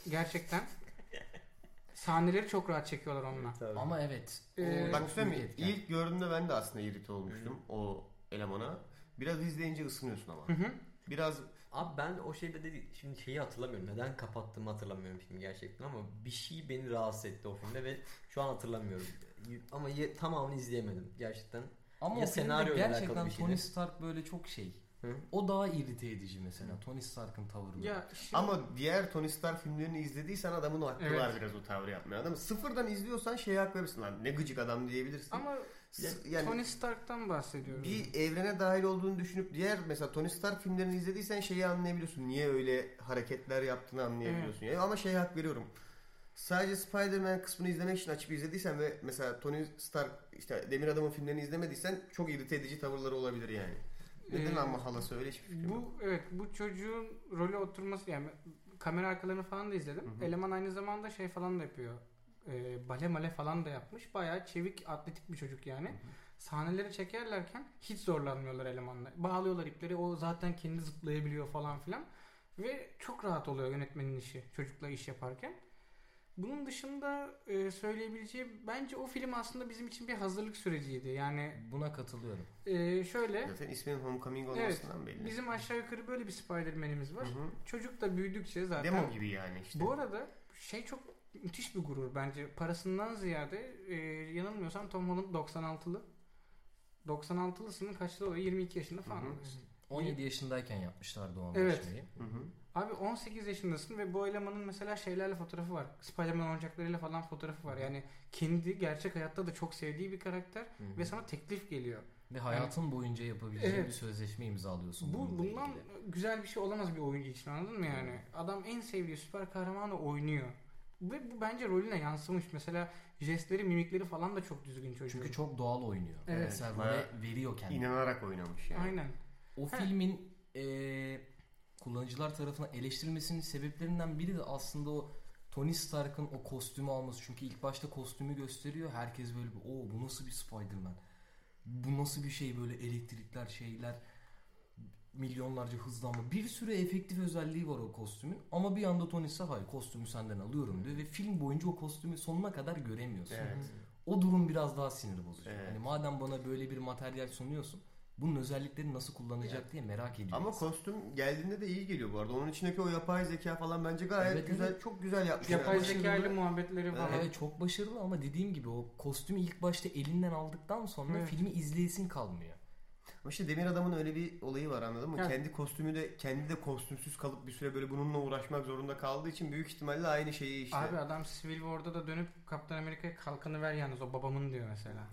Gerçekten <laughs> sahneleri çok rahat çekiyorlar onunla.
Ama evet.
Ee,
Bak söyleyeyim mi?
etken.
İlk gördüğümde ben de aslında irite olmuştum o elemana. Biraz izleyince ısınıyorsun ama.
Hı hı.
Biraz
Abi ben o şeyde dedi şimdi şeyi hatırlamıyorum. Neden kapattığımı hatırlamıyorum filmi gerçekten ama bir şey beni rahatsız etti o filmde ve şu an hatırlamıyorum. Ama ye- tamamını izleyemedim gerçekten.
Ama
Ya
o
alakalı
gerçekten. Tony Stark böyle çok şey.
Hı?
O daha irite edici mesela. Tony Stark'ın tavırları.
Ya şimdi-
ama diğer Tony Stark filmlerini izlediysen adamın hakkı
Evet.
var biraz o tavrı yapmaya. Adam sıfırdan izliyorsan şeye hak verirsin lan. Ne gıcık adam diyebilirsin.
ama
yani
Tony Stark'tan bahsediyorum.
bir evrene dahil olduğunu düşünüp diğer mesela Tony Stark filmlerini izlediysen şeyi anlayabiliyorsun. Niye öyle hareketler yaptığını anlayabiliyorsun. Yani ama şeye hak veriyorum. Sadece Spider-Man kısmını izlemek için açıp izlediysen ve mesela Tony Stark işte Demir Adam'ın filmlerini izlemediysen çok irite edici tavırları olabilir yani. Neden
Ee,
ama halası öyle hiçbir fikrim yok.
Bu evet bu çocuğun rolü oturması yani kamera arkalarını falan da izledim.
Hı hı.
Eleman aynı zamanda şey falan da yapıyor. Ee, bale male falan da yapmış. Bayağı çevik atletik bir çocuk yani. Sahneleri çekerlerken hiç zorlanmıyorlar elemanla. Bağlıyorlar ipleri. O zaten kendi zıplayabiliyor falan filan. Ve çok rahat oluyor yönetmenin işi çocukla iş yaparken. Bunun dışında e, söyleyebileceğim bence o film aslında bizim için bir hazırlık süreciydi. Yani
Buna katılıyorum.
e, şöyle
Zaten isminin Homecoming
Evet,
olmasından belli.
bizim aşağı yukarı böyle bir Spider-Man'imiz var.
Hı hı.
Çocuk da büyüdükçe zaten
Demo gibi yani işte.
Bu arada şey çok müthiş bir gurur bence. Parasından ziyade e, yanılmıyorsam Tom Holland 96'lı. 96'lısının kaçta oluyor? 22 yaşında falan
Hı hı.
oluyorsun.
17 yaşındayken yapmışlardı o
Evet.
anlaşmayı.
Hı hı.
Abi 18 yaşındasın ve bu elemanın mesela şeylerle fotoğrafı var. Spider-Man oyuncaklarıyla falan fotoğrafı var. Yani kendi gerçek hayatta da çok sevdiği bir karakter
Hı.
ve sana teklif geliyor.
Ve hayatın boyunca yapabileceğin
Evet.
bir sözleşme imzalıyorsun.
Bu bundan
ilgili.
güzel bir şey olamaz bir oyuncu için anladın mı yani? Adam en sevdiği süper kahramanı oynuyor. Ve bu bence rolüne yansımış. Mesela jestleri, mimikleri falan da çok düzgün çocuğun.
Çünkü çok doğal oynuyor.
Evet.
Mesela role veriyor kendini.
İnanarak oynamış yani.
Aynen.
O
Ha.
filmin eee, kullanıcılar tarafından eleştirilmesinin sebeplerinden biri de aslında o Tony Stark'ın o kostümü alması. Çünkü ilk başta kostümü gösteriyor. Herkes böyle bir o bu nasıl bir Spider-Man? Bu nasıl bir şey böyle elektrikler şeyler milyonlarca hızlanma. Bir sürü efektif özelliği var o kostümün. Ama bir anda Tony Stark hayır kostümü senden alıyorum diyor. Ve film boyunca o kostümü sonuna kadar göremiyorsun.
Evet.
O durum biraz daha sinir bozucu.
Evet.
Hani madem bana böyle bir materyal sunuyorsun bunun özellikleri nasıl kullanacak diye merak ediyorum.
Ama kostüm geldiğinde de iyi geliyor bu arada. Onun içindeki o yapay zeka falan bence gayet
Evet,
güzel,
evet.
çok güzel yapmış.
Yapay
yani.
zekayla muhabbetleri falan.
Evet çok başarılı ama dediğim gibi o kostümü ilk başta elinden aldıktan sonra
Evet.
filmi izleyesin kalmıyor.
Ama işte Demir Adam'ın öyle bir olayı var anladın mı?
Evet.
Kendi kostümü de kendi de kostümsüz kalıp bir süre böyle bununla uğraşmak zorunda kaldığı için büyük ihtimalle aynı şeyi işte.
Abi adam Civil War'da da dönüp Kaptan Amerika'ya kalkanı ver yalnız o babamın diyor mesela.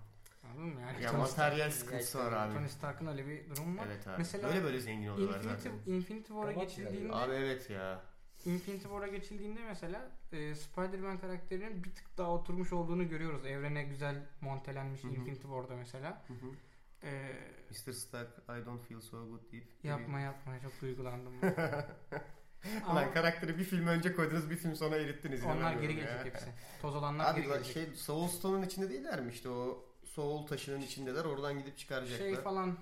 Anladın mı? Yani
ya
Tony,
materyal sıkıntısı var abi.
Tony Stark'ın öyle bir durum var.
Evet abi.
Mesela
böyle böyle zengin oluyorlar
Infinity,
zaten.
Infinity War'a geçildiğinde
Abi evet ya.
Infinity War'a geçildiğinde mesela e, Spider-Man karakterinin bir tık daha oturmuş olduğunu görüyoruz. Evrene güzel montelenmiş
Hı hı.
Infinity War'da mesela.
Hı hı.
E,
Mr. Stark I don't feel so good deyip.
yapma yapma çok duygulandım. <laughs> Ama
Ulan karakteri bir film önce koydunuz bir film sonra erittiniz.
onlar geri
ya.
gelecek hepsi. Toz olanlar
Abi
geri
lan
gelecek.
şey Soul Stone'un içinde değiller mi işte o Soul taşının içindeler oradan gidip çıkaracaklar.
Şey falan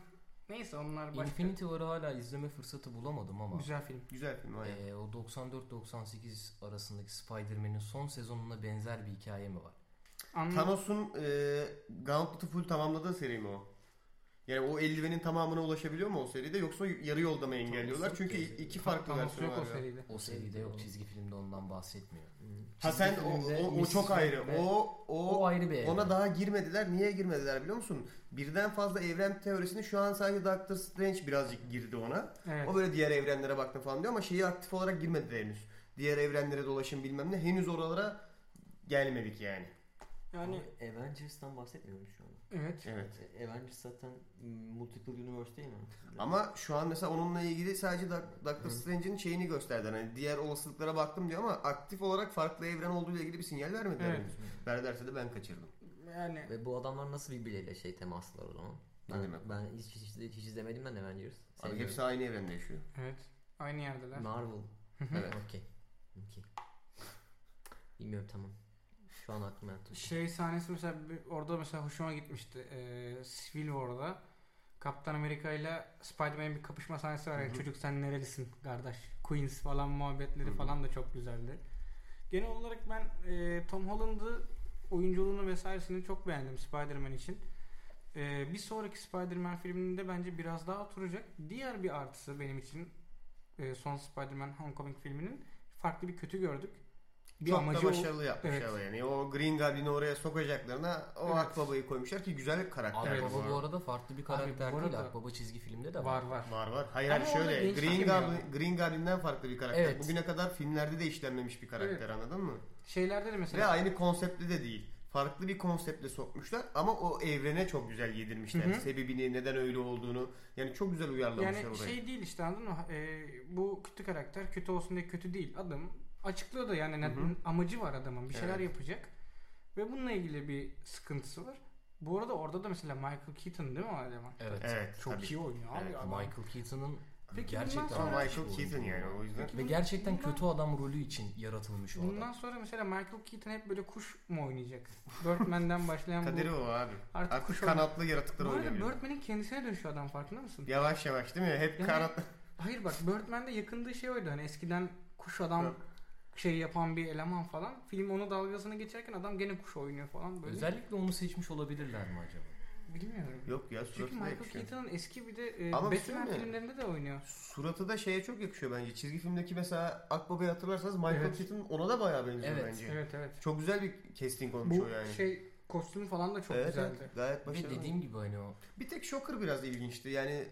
neyse onlar başka.
Infinity War'ı hala izleme fırsatı bulamadım ama
Güzel film.
Güzel film aynen.
eee, o 94-98 arasındaki Spider-Man'in son sezonuna benzer bir hikaye mi var?
Anladım.
Thanos'un e, Gauntlet'ı full tamamladığı seri mi o? Yani o eldivenin tamamına ulaşabiliyor mu o seride yoksa yarı yolda mı engelliyorlar? Çünkü iki farklı
Thanos
versiyon
yok
var.
o seride.
O seride yok çizgi filmde ondan bahsetmiyor.
Ha sen o, o, o çok ayrı. O o,
O ayrı bir evren.
ona daha girmediler. Niye girmediler biliyor musun? Birden fazla evren teorisini şu an sadece Doctor Strange birazcık girdi ona.
Evet.
O böyle diğer evrenlere baktım falan diyor ama şeyi aktif olarak girmedi henüz. Diğer evrenlere dolaşım bilmem ne. Henüz oralara gelmedik yani.
Yani
Ama Avengers'tan bahsetmiyormuş şu an.
Evet.
Evet.
Avengers zaten Multiple Universe değil mi?
Ama şu an mesela onunla ilgili sadece Doc- Doctor Strange'in şeyini gösterdiler. Hani diğer olasılıklara baktım diyor ama aktif olarak farklı evren olduğuyla ilgili bir sinyal vermediler.
Evet.
henüz. Verdilerse de ben kaçırdım.
Yani
Ve bu adamlar nasıl birbirleriyle şey temaslılar o zaman?
Ne
Ben,
demek?
ben hiç, hiç, hiç, hiç izlemediğimden Avengers.
Abi hepsi aynı evrende yaşıyor.
evet. Aynı yerdeler.
Marvel.
Evet.
Okey. Okey. Bilmiyorum tamam. Şu an aklıma.
Şey sahnesi mesela orada mesela hoşuma gitmişti. Ee, Civil War'da Kaptan Amerika ile Spider-Man'in bir kapışma sahnesi var ya
Hı hı.
çocuk sen nerelisin kardeş Queens falan muhabbetleri
Hı hı.
falan da çok güzeldi. Genel olarak ben e, Tom Holland'ı oyunculuğunu vesairesini çok beğendim Spider-Man için. E, bir sonraki Spider-Man filminde bence biraz daha oturacak. Diğer bir artısı benim için e, son Spider-Man Homecoming filminin farklı bir kötü gördük. Bir
Çok da
amacı o-
başarılı yapmışlar
Evet.
yani. O Green Goblin'i oraya sokacaklarına o
Evet.
Akbaba'yı koymuşlar ki güzel bir karakter.
Akbaba
bu arada.
farklı bir
Abi
karakter
bu
değil. Akbaba çizgi filmde de var.
var var.
Var var. Hayır
Ama
şöyle Green. Goblin, Green Goblin'den farklı bir karakter.
Evet.
Bugüne kadar filmlerde de işlenmemiş bir karakter anladın mı?
Şeylerde de
Ve
mesela
aynı konseptli de değil. Farklı bir konseptle sokmuşlar ama o evrene çok güzel yedirmişler.
Hı hı.
Sebebini, neden öyle olduğunu. Yani çok güzel uyarlamışlar
yani
orayı.
şey değil işte anladın mı? Ee, bu kötü karakter kötü olsun diye kötü değil. Adam açıklıyor da yani
Hı
ne-
hı.
amacı var adamın. Bir şeyler
Evet.
yapacak. Ve bununla ilgili bir sıkıntısı var. Bu arada orada da mesela Michael Keaton değil mi o eleman?
Evet.
Evet.
Çok
tabii.
iyi oynuyor abi
Evet,
adam.
Michael Keaton'ın
Peki
gerçekten
sonra-
Michael Keaton yani o yüzden.
Peki
ve gerçekten
bundan-
kötü adam rolü için yaratılmış o adam.
Bundan sonra mesela Michael Keaton hep böyle kuş mu oynayacak? Birdman'den <laughs> başlayan
Kaderi
bu.
o abi.
Artık
Artık
kuş
kanatlı yaratıklar
Bu arada
oynayabiliyor.
Birdman'in kendisine dönüşüyor adam farkında mısın?
Yavaş yavaş değil mi? Hep
Yani-
kanatlı.
Hayır bak Birdman'de yakındığı şey oydu. Hani eskiden kuş adam. Şey yapan bir eleman falan. Film onu dalgasını geçerken adam gene kuş oynuyor falan böyle.
Özellikle onu seçmiş olabilirler mi acaba?
Bilmiyorum.
Yok ya
Çünkü
suratı da
Michael
yakışıyor.
Keaton'ın eski bir de e,
Ama bir şey
Batman
mi?
filmlerinde de oynuyor.
Suratı da şeye çok yakışıyor bence. Çizgi filmdeki mesela Akbaba'yı hatırlarsanız Michael
Evet.
Keaton ona da bayağı benziyor
Evet,
bence.
Evet evet.
Çok güzel bir casting olmuş
Bu
o yani.
şey kostümü falan da çok
evet,
güzeldi.
evet, gayet
Ve
başarılı.
dediğim gibi hani o
Bir tek Shocker biraz ilginçti. Yani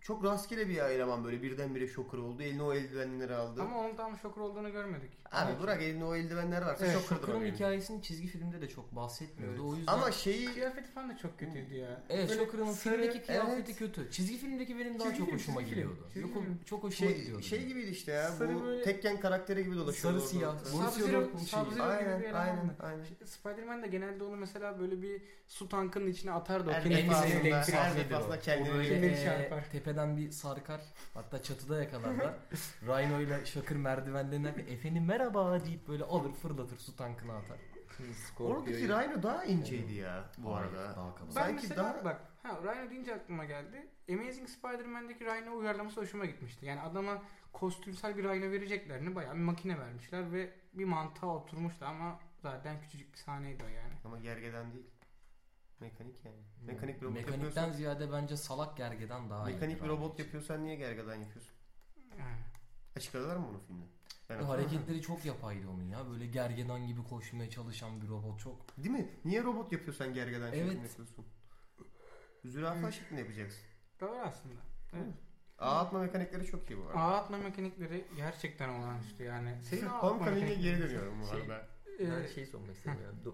çok rastgele bir eleman böyle birdenbire Shocker oldu. Eline o eldivenleri aldı.
Ama onun tam şokur olduğunu görmedik.
Abi bırak elinde o eldivenler varsa
Evet,
Shocker'ın
benim.
hikayesini çizgi filmde de çok bahsetmiyordu.
Evet.
O yüzden
Ama şeyi
Kıyafeti falan da çok kötüydü ya.
Evet
Böyle
Shocker'ın
sarı-
filmdeki kıyafeti
evet.
kötü. Çizgi filmdeki benim daha
Çizgi
çok
film,
hoşuma
çizgi film.
gidiyordu.
Çizgi
Yok,
film.
çok hoşuma
şey,
gidiyordu.
şey gibiydi işte ya.
Sarı
bu
böyle-
Tekken karakteri gibi dolaşıyordu.
Sarı siyah.
Sub-Zero. Sub-Zero gibi
Aynen,
bir eleman
aynen,
mı?
aynen.
Spider-Man de genelde onu mesela böyle bir su tankının içine atardı. O
Her
kendisini
defasında-
elektrik-
her defasında
o.
kendini
O e,
çarpar.
tepeden bir sarkar. Hatta çatıda yakalarlar. <laughs> Rhino ile Shocker merdivenlerinden bir efendim merhaba deyip böyle alır fırlatır su tankına atar.
Oradaki Rhino daha inceydi ya bu
Hayır,
arada.
daha kaba.
Ben
Sanki
mesela
daha-
bak ha Rhino deyince aklıma geldi. Amazing Spider-Man'deki Rhino uyarlaması hoşuma gitmişti. Yani adama kostümsel bir Rhino vereceklerini bayağı bir makine vermişler ve bir mantığa oturmuştu ama zaten küçücük bir sahneydi o yani.
Ama gergeden değil. Mekanik yani.
Hmm.
Mekanik bir robot
Mekanikten
yapıyorsan,
ziyade bence salak gergeden daha iyi.
mekanik bir robot yapıyorsan niye gergeden yapıyorsun? Açıkladılar mı bunu filmde? Ben
hareketleri çok yapaydı onun ya. Böyle gergedan gibi koşmaya çalışan bir robot çok.
Değil mi? Niye robot yapıyorsan gergeden
Evet.
şeklinde yapıyorsun? Zürafa şeklinde yapacaksın.
Doğru aslında. Evet.
Ağ atma mekanikleri çok iyi bu arada.
Ağ atma mekanikleri gerçekten olağanüstü yani. Senin ağ atma
Homecoming'e geri dönüyorum bu
Şey-
arada.
Ben
Ee,
şey sormak istedim ya.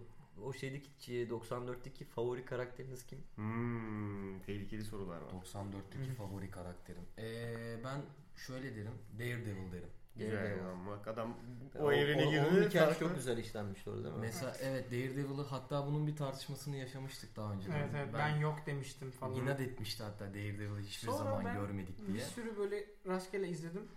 O şeydeki 94'teki favori karakteriniz kim?
Hmm, tehlikeli sorular var.
94'teki favori karakterim. Ee, ben şöyle derim. Daredevil derim.
Güzel. Bak adam o,
O-
evrene
o-
girdi.
Onun hikayesi çok güzel işlenmişti orada değil mi?
Mesela evet Daredevil'ı hatta bunun bir tartışmasını yaşamıştık daha önce.
Evet evet ben, yok demiştim falan.
inat etmişti hatta Daredevil'ı hiçbir
Sonra
zaman
ben
görmedik
Bir
diye.
sürü böyle rastgele izledim.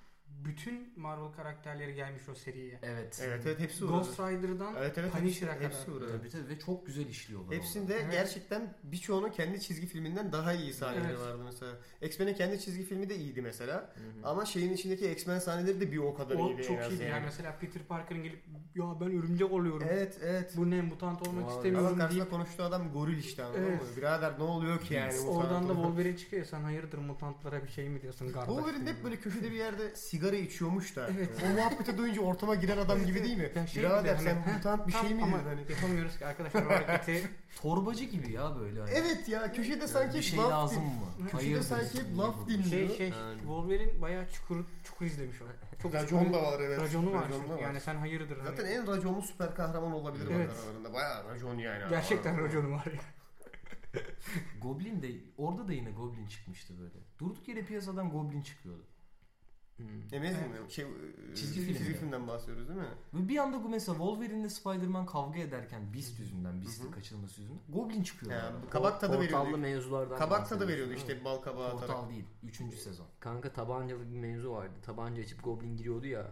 Bütün Marvel karakterleri gelmiş o seriye.
Evet.
Evet evet hepsi uğradı.
Ghost Rider'dan
Evet evet
Punisher'a
hepsi, hepsi
kadar.
uğradı.
Tabii tabii ve çok güzel işliyorlar.
Hepsinde
Evet.
gerçekten birçoğunun kendi çizgi filminden daha iyi sahneleri
Evet.
vardı mesela. X-Men'in kendi çizgi filmi de iyiydi mesela.
Hı hı.
Ama şeyin içindeki X-Men sahneleri de bir o kadar
O
iyiydi en
çok iyiydi
yani.
yani. Mesela Peter Parker'ın gelip ya ben örümcek oluyorum.
Evet evet.
Bu ne mutant olmak.
Ama
istemiyorum
karşısında
deyip
konuştuğu adam goril işte anladın
Evet.
mı? Birader ne oluyor ki yani? bu
oradan da. Wolverine çıkıyor. Sen hayırdır mutantlara bir şey mi diyorsun?
Wolverine hep böyle köşede bir yerde <laughs> sigara içiyormuş da.
Evet.
O muhabbeti duyunca ortama giren adam gibi değil mi?
Ya şey
Birader sen
hani,
mutant bir şey mi
ama
hani?
yapamıyoruz ki arkadaşlar hareketi. <laughs>
Torbacı gibi ya böyle. hani.
Evet ya köşede sanki
bir şey
laf
lazım
din-
mı?
Köşede
Hayırdır?
sanki laf dinliyor.
şey şey
Yani.
Wolverine bayağı çukur çukur izlemiş o. Çok
Racon
çukur-
da var evet.
Raconu var.
Racon da
çünkü. Yani sen hayırdır.
Zaten
hani.
en raconlu süper kahraman olabilir
Evet.
aralarında. Bayağı racon yani.
Gerçekten raconu var ya. <laughs>
Goblin de orada da yine Goblin çıkmıştı böyle. Durduk yere piyasadan Goblin çıkıyordu.
Amazing mi? Şey,
Çizgi
çizgi,
filmde.
filmden bahsediyoruz değil mi?
Bir anda bu mesela Wolverine ile Spider-Man kavga ederken Beast yüzünden, Beast'in kaçırılması yüzünden Goblin çıkıyor.
Ya,
arada.
bu kabak tadı
Portallı
veriyordu.
mevzulardan
Kabak tadı veriyordu işte bal kabağı atarak.
Portal değil. 3. sezon.
Kanka tabancalı bir mevzu vardı. Tabanca açıp Goblin giriyordu ya.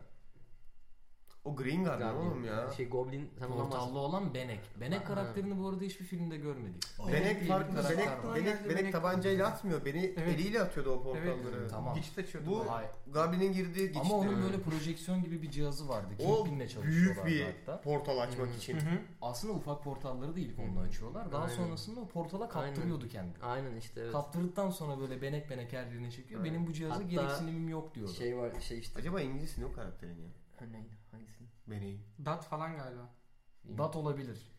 O Green Goblin
Goblin.
oğlum ya.
Şey Goblin sen ondan
Portallı olan Benek. Benek
Aha.
karakterini bu arada hiçbir filmde görmedik.
Benek
diye
farklı.
bir karakter
Benek,
var.
Benek, Benek,
Benek.
tabancayla atmıyor. Beni
Evet.
eliyle atıyordu o portalları.
Evet.
Tamam.
Geçit açıyordu.
Bu-.
Hayır.
Goblin'in girdiği geçti.
Ama onun böyle projeksiyon gibi bir cihazı vardı.
o
Kingpin'le
büyük
çalışıyorlardı
bir
hatta.
portal açmak için.
Aslında ufak portalları değil onunla açıyorlar. Daha
Aynen.
sonrasında o portala kaptırıyordu kendini.
Aynen işte evet.
Kaptırdıktan sonra böyle benek benek her yerine çekiyor. Benim bu cihaza
Hatta
gereksinimim yok diyordu.
Şey var şey işte.
Acaba İngilizcesi ne o karakterin ya?
Ha, neydi? Hangisi?
Beneğin.
Dat falan galiba.
Dat olabilir.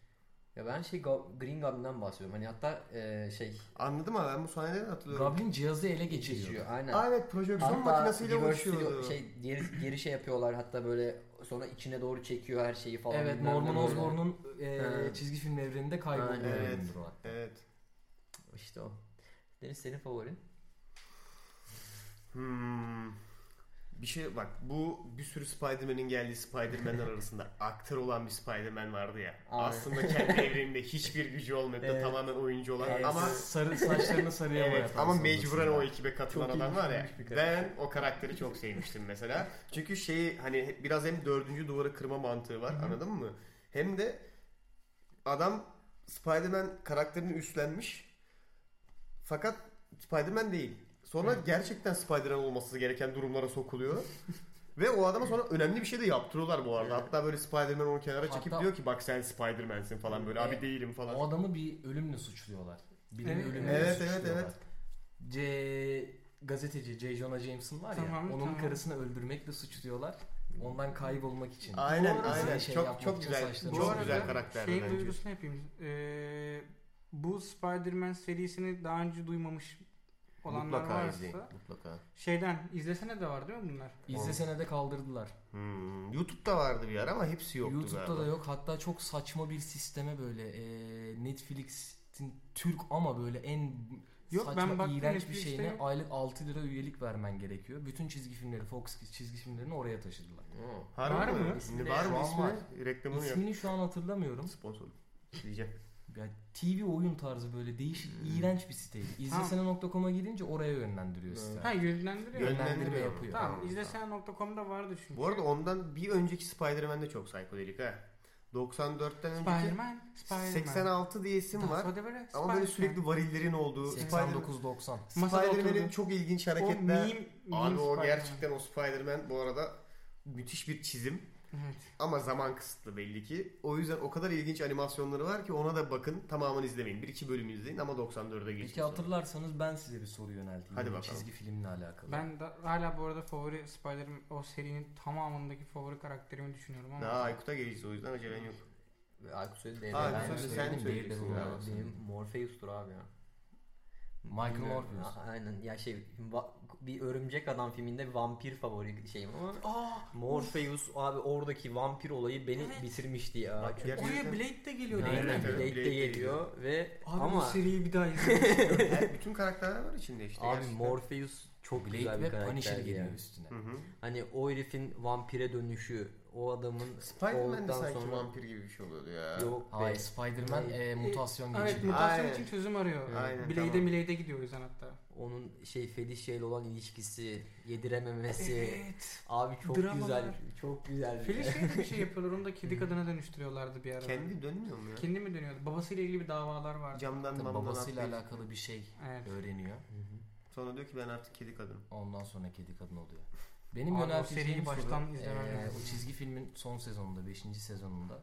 Ya ben şey Go- Green Goblin'den bahsediyorum. Hani hatta e, şey
Anladım ama ben bu sahneleri hatırlıyorum.
Goblin cihazı ele geçiriyor.
geçiyor. Aynen.
Aa, evet projeksiyon
Hatta
makinesiyle
reverse
uğraşıyordu.
şey geri, geri şey yapıyorlar hatta böyle sonra içine doğru çekiyor her şeyi falan.
Evet
bilmem ne
Norman
böyle.
Osborn'un e,
Ha.
çizgi film evreninde kaybolduğu
Aynen.
Evet.
bölümdür o hatta.
Evet.
İşte o. Deniz senin favorin?
Hmm. Bir şey bak bu bir sürü Spider-Man'in geldiği Spider-Man'ler arasında aktör olan bir Spider-Man vardı ya.
Aynen.
Aslında kendi evreninde hiçbir gücü olmadı da
Evet.
tamamen oyuncu olan
Evet.
ama
sarı saçlarını sarıya
Evet ama mecburen o ekibe katılan
Çok
adam var ya. Ben o karakteri çok sevmiştim mesela. Çünkü şeyi hani biraz hem dördüncü duvarı kırma mantığı var anladın mı? Hem de adam Spider-Man karakterini üstlenmiş. Fakat Spider-Man değil. Sonra gerçekten Spider-Man olması gereken durumlara sokuluyor. <laughs> Ve o adama sonra önemli bir şey de yaptırıyorlar bu arada. Hatta böyle Spider-Man onu kenara çekip
Hatta-
diyor ki bak sen Spider-Man'sin falan böyle. Abi
Evet.
değilim falan.
O adamı bir ölümle suçluyorlar. Birini
Evet.
ölümle
Evet, evet,
suçluyorlar.
evet.
C gazeteci J. Jonah Jameson var ya.
Tamam,
onun
tamam.
karısını öldürmekle suçluyorlar. Ondan kaybolmak için.
Aynen aynen.
şey
çok çok güzel. Çok güzel karakter
Şeyin
bence.
duyurusunu yapayım. Ee, bu Spider-Man serisini daha önce duymamış olanlar
Mutlaka
varsa
izleyin. Mutlaka.
şeyden izlesene de var değil mi bunlar?
İzlesene de kaldırdılar.
Hmm. YouTube'da vardı bir ara ama hepsi yoktu
YouTube'da
galiba.
da yok. Hatta çok saçma bir sisteme böyle e, Netflix'in Türk ama böyle en
Yok,
saçma
ben baktım
iğrenç bir şeyine
yok.
aylık 6 lira üyelik vermen gerekiyor. Bütün çizgi filmleri Fox çizgi filmlerini oraya taşıdılar.
Harbi
Var
mi?
mı?
İsmi var mı? İsmi
var.
reklamını yap.
İsmini şu an hatırlamıyorum.
Sponsor. Diyeceğim.
Ya TV oyun tarzı böyle değişik iğrenç bir siteydi. İzlesene.com'a girince oraya yönlendiriyor sizi.
Ha yönlendiriyor.
Yön-
Yönlendirme yapıyor.
Tamam,
Tamam,
izlesene.com'da vardı çünkü.
Bu arada ondan bir önceki Spider-Man de çok psikodelik ha. 94'ten önceki
Spider-Man, Spider-Man.
86 diye isim
That's
var.
were,
Ama böyle sürekli varillerin olduğu Spider-
89-90.
Masada
Spider-Man'in
oturdu.
çok ilginç
O
hareketler.
meme, meme
Abi o gerçekten o Spider-Man bu arada müthiş bir çizim.
Evet.
Ama zaman kısıtlı belli ki. O yüzden o kadar ilginç animasyonları var ki ona da bakın. Tamamını izlemeyin. Bir iki bölüm izleyin ama 94'e geçin.
Peki hatırlarsanız ben size bir soru yönelteyim.
Hadi bakalım.
Çizgi filmle alakalı.
Ben da, hala bu arada favori Spider-Man o serinin tamamındaki favori karakterimi düşünüyorum ama.
Daha Aykut'a geleceğiz o yüzden acelen yok.
Aykut söyledi.
Abi,
ben
sen-
de
sen söyleyeceksin
Benim- Morpheus'tur abi ya.
Michael. Morpheus.
Aynen ya şey bir örümcek adam filminde vampir favori şeyim ama Morpheus abi oradaki vampir olayı beni
Evet.
bitirmişti ya.
Bak,
Çünkü
gerçekten-
Oraya Blade de geliyor
Aynen,
değil mi?
Evet.
Blade de
Blade de
geliyor ve
Abi
ama
bu seriyi bir daha izlemek <laughs>
Her- bütün karakterler var içinde işte.
abi
gerçekten.
Morpheus çok
Blade
güzel bir
ve
karakter
Punisher geliyor üstüne.
Hı hı.
Hani o herifin vampire dönüşü, o adamın
Spider-Man de
olduktan
sanki
sonra
vampir gibi bir şey oluyordu ya.
yok be.
Hayır Spider-Man e, mutasyon
Evet
geçiriyor.
mutasyon
Aynen.
için çözüm arıyor.
Aynen,
Blade'e
tamam.
Blade'e gidiyor o yüzden hatta.
Onun şey Felicia ile olan ilişkisi, yedirememesi.
Evet.
Abi çok
Dramalar.
güzel, çok güzel.
Felicia'ya bir şey yapıyorlar. Onu da kedi kadına dönüştürüyorlardı bir ara.
Kendi dönmüyor mu ya?
Kendi mi dönüyordu? Babasıyla ilgili bir davalar vardı.
Camdan
Tabii babasıyla
atlayıp-
alakalı bir şey
Evet.
öğreniyor.
Hı hı.
Sonra diyor ki ben artık kedi kadınım.
Ondan sonra kedi kadın oluyor. Benim
Abi o seriyi baştan
soru,
izlemem
e, o çizgi filmin son sezonunda, 5. sezonunda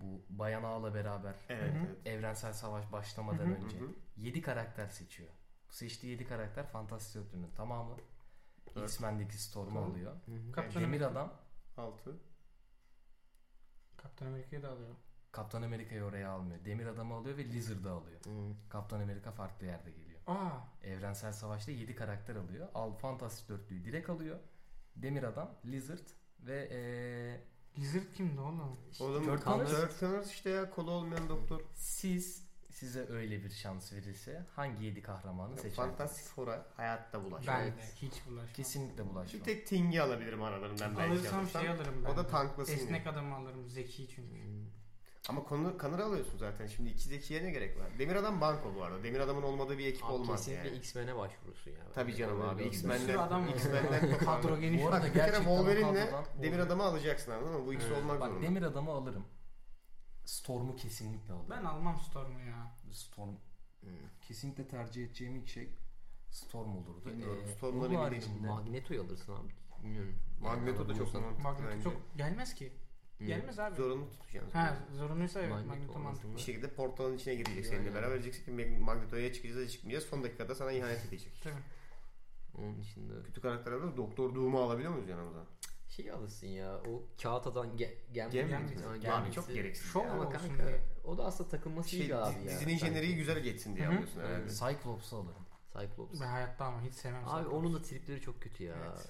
bu Bayan Ağa'la beraber
Evet evet.
evrensel savaş başlamadan
Hı hı.
önce
Hı hı.
7 karakter seçiyor. Bu seçtiği 7 karakter Fantastik Dörtlü'nün tamamı.
Evet.
X-Men'deki Storm'u
Tamam.
alıyor.
Hı hı.
Kaptan
Demir
Amerika.
Adam
Altı.
Kaptan Amerika'yı da alıyor.
Kaptan Amerika'yı oraya almıyor. Demir Adam'ı alıyor ve Lizard'ı alıyor.
Hı.
Kaptan Amerika farklı yerde geliyor.
Aa,
Evrensel Savaş'ta 7 karakter alıyor. Al Fantastik Dörtlüğü direkt alıyor. Demir Adam, Lizard ve eee,
Lizard kimdi oğlum?
Oğlum
Kurt
Kurt
Connors.
Connors işte ya kolu olmayan doktor.
siz size öyle bir şans verilse hangi 7 kahramanı seçerdiniz?
Fantastik Four'a hayatta bulaşmam.
Ben de hiç bulaşmam.
Kesinlikle
Bir
bulaşmam.
tek Thing'i alabilirim aralarından belki
Alırsam
alırsam.
şey alırım ben.
O da
de.
tanklasın
Esnek
diye.
adamı alırım. Zeki çünkü.
Ama konu, kanır alıyorsun zaten. Şimdi iki zekiye ne gerek var? Demir Adam banko bu arada. Demir Adam'ın olmadığı bir ekip
Abi
olmaz
kesinlikle
yani.
X-Men'e başvurursun ya.
Tabii canım abi.
Bir sürü
X-Men'den. X-Men'den
Kadro <laughs> geniş.
Bu arada
bir kere Wolverine'le Demir Adam'ı alacaksın anladın mı? Bu ikisi
Evet.
olmak
Bak
zorunda.
Demir Adam'ı alırım. Storm'u kesinlikle alırım.
Ben almam Storm'u ya.
Storm
Hı.
kesinlikle tercih edeceğim ilk şey Storm olurdu.
Bilmiyorum,
Ee,
Storm'ları bilmiyorum.
haricinde
Magneto'yu alırsın abi. Bilmiyorum.
Magneto da çok
Bulursan.
mantıklı
Magneto
bence.
çok gelmez ki.
Hı.
Gelmez abi.
Zorunlu tutacaksın.
Ha zorunluysa evet
Magneto
Magneto mantıklı.
Bir şekilde portalın içine girecek seninle
Yani.
beraber. Diyeceksin ki Magneto'ya çıkacağız ya çıkmayacağız. Son dakikada sana ihanet edecek.
Tabii.
Onun dışında
Kötü karakter alıyoruz. Doktor Doom'u alabiliyor muyuz yanımıza?
Şey alırsın ya. O kağıt atan ge gem
Gem
Gem-
çok gereksiz.
Şov.
Ama kanka
diye.
o da aslında takılması
Şey,
iyi abi ya.
dizinin jeneriği güzel geçsin diye
Hı hı.
alıyorsun herhalde.
Evet.
Cyclops'u alırım.
Cyclops.
Ben hayatta ama hiç sevmem.
Abi
Cyclops.
onun da tripleri çok kötü ya.
Evet.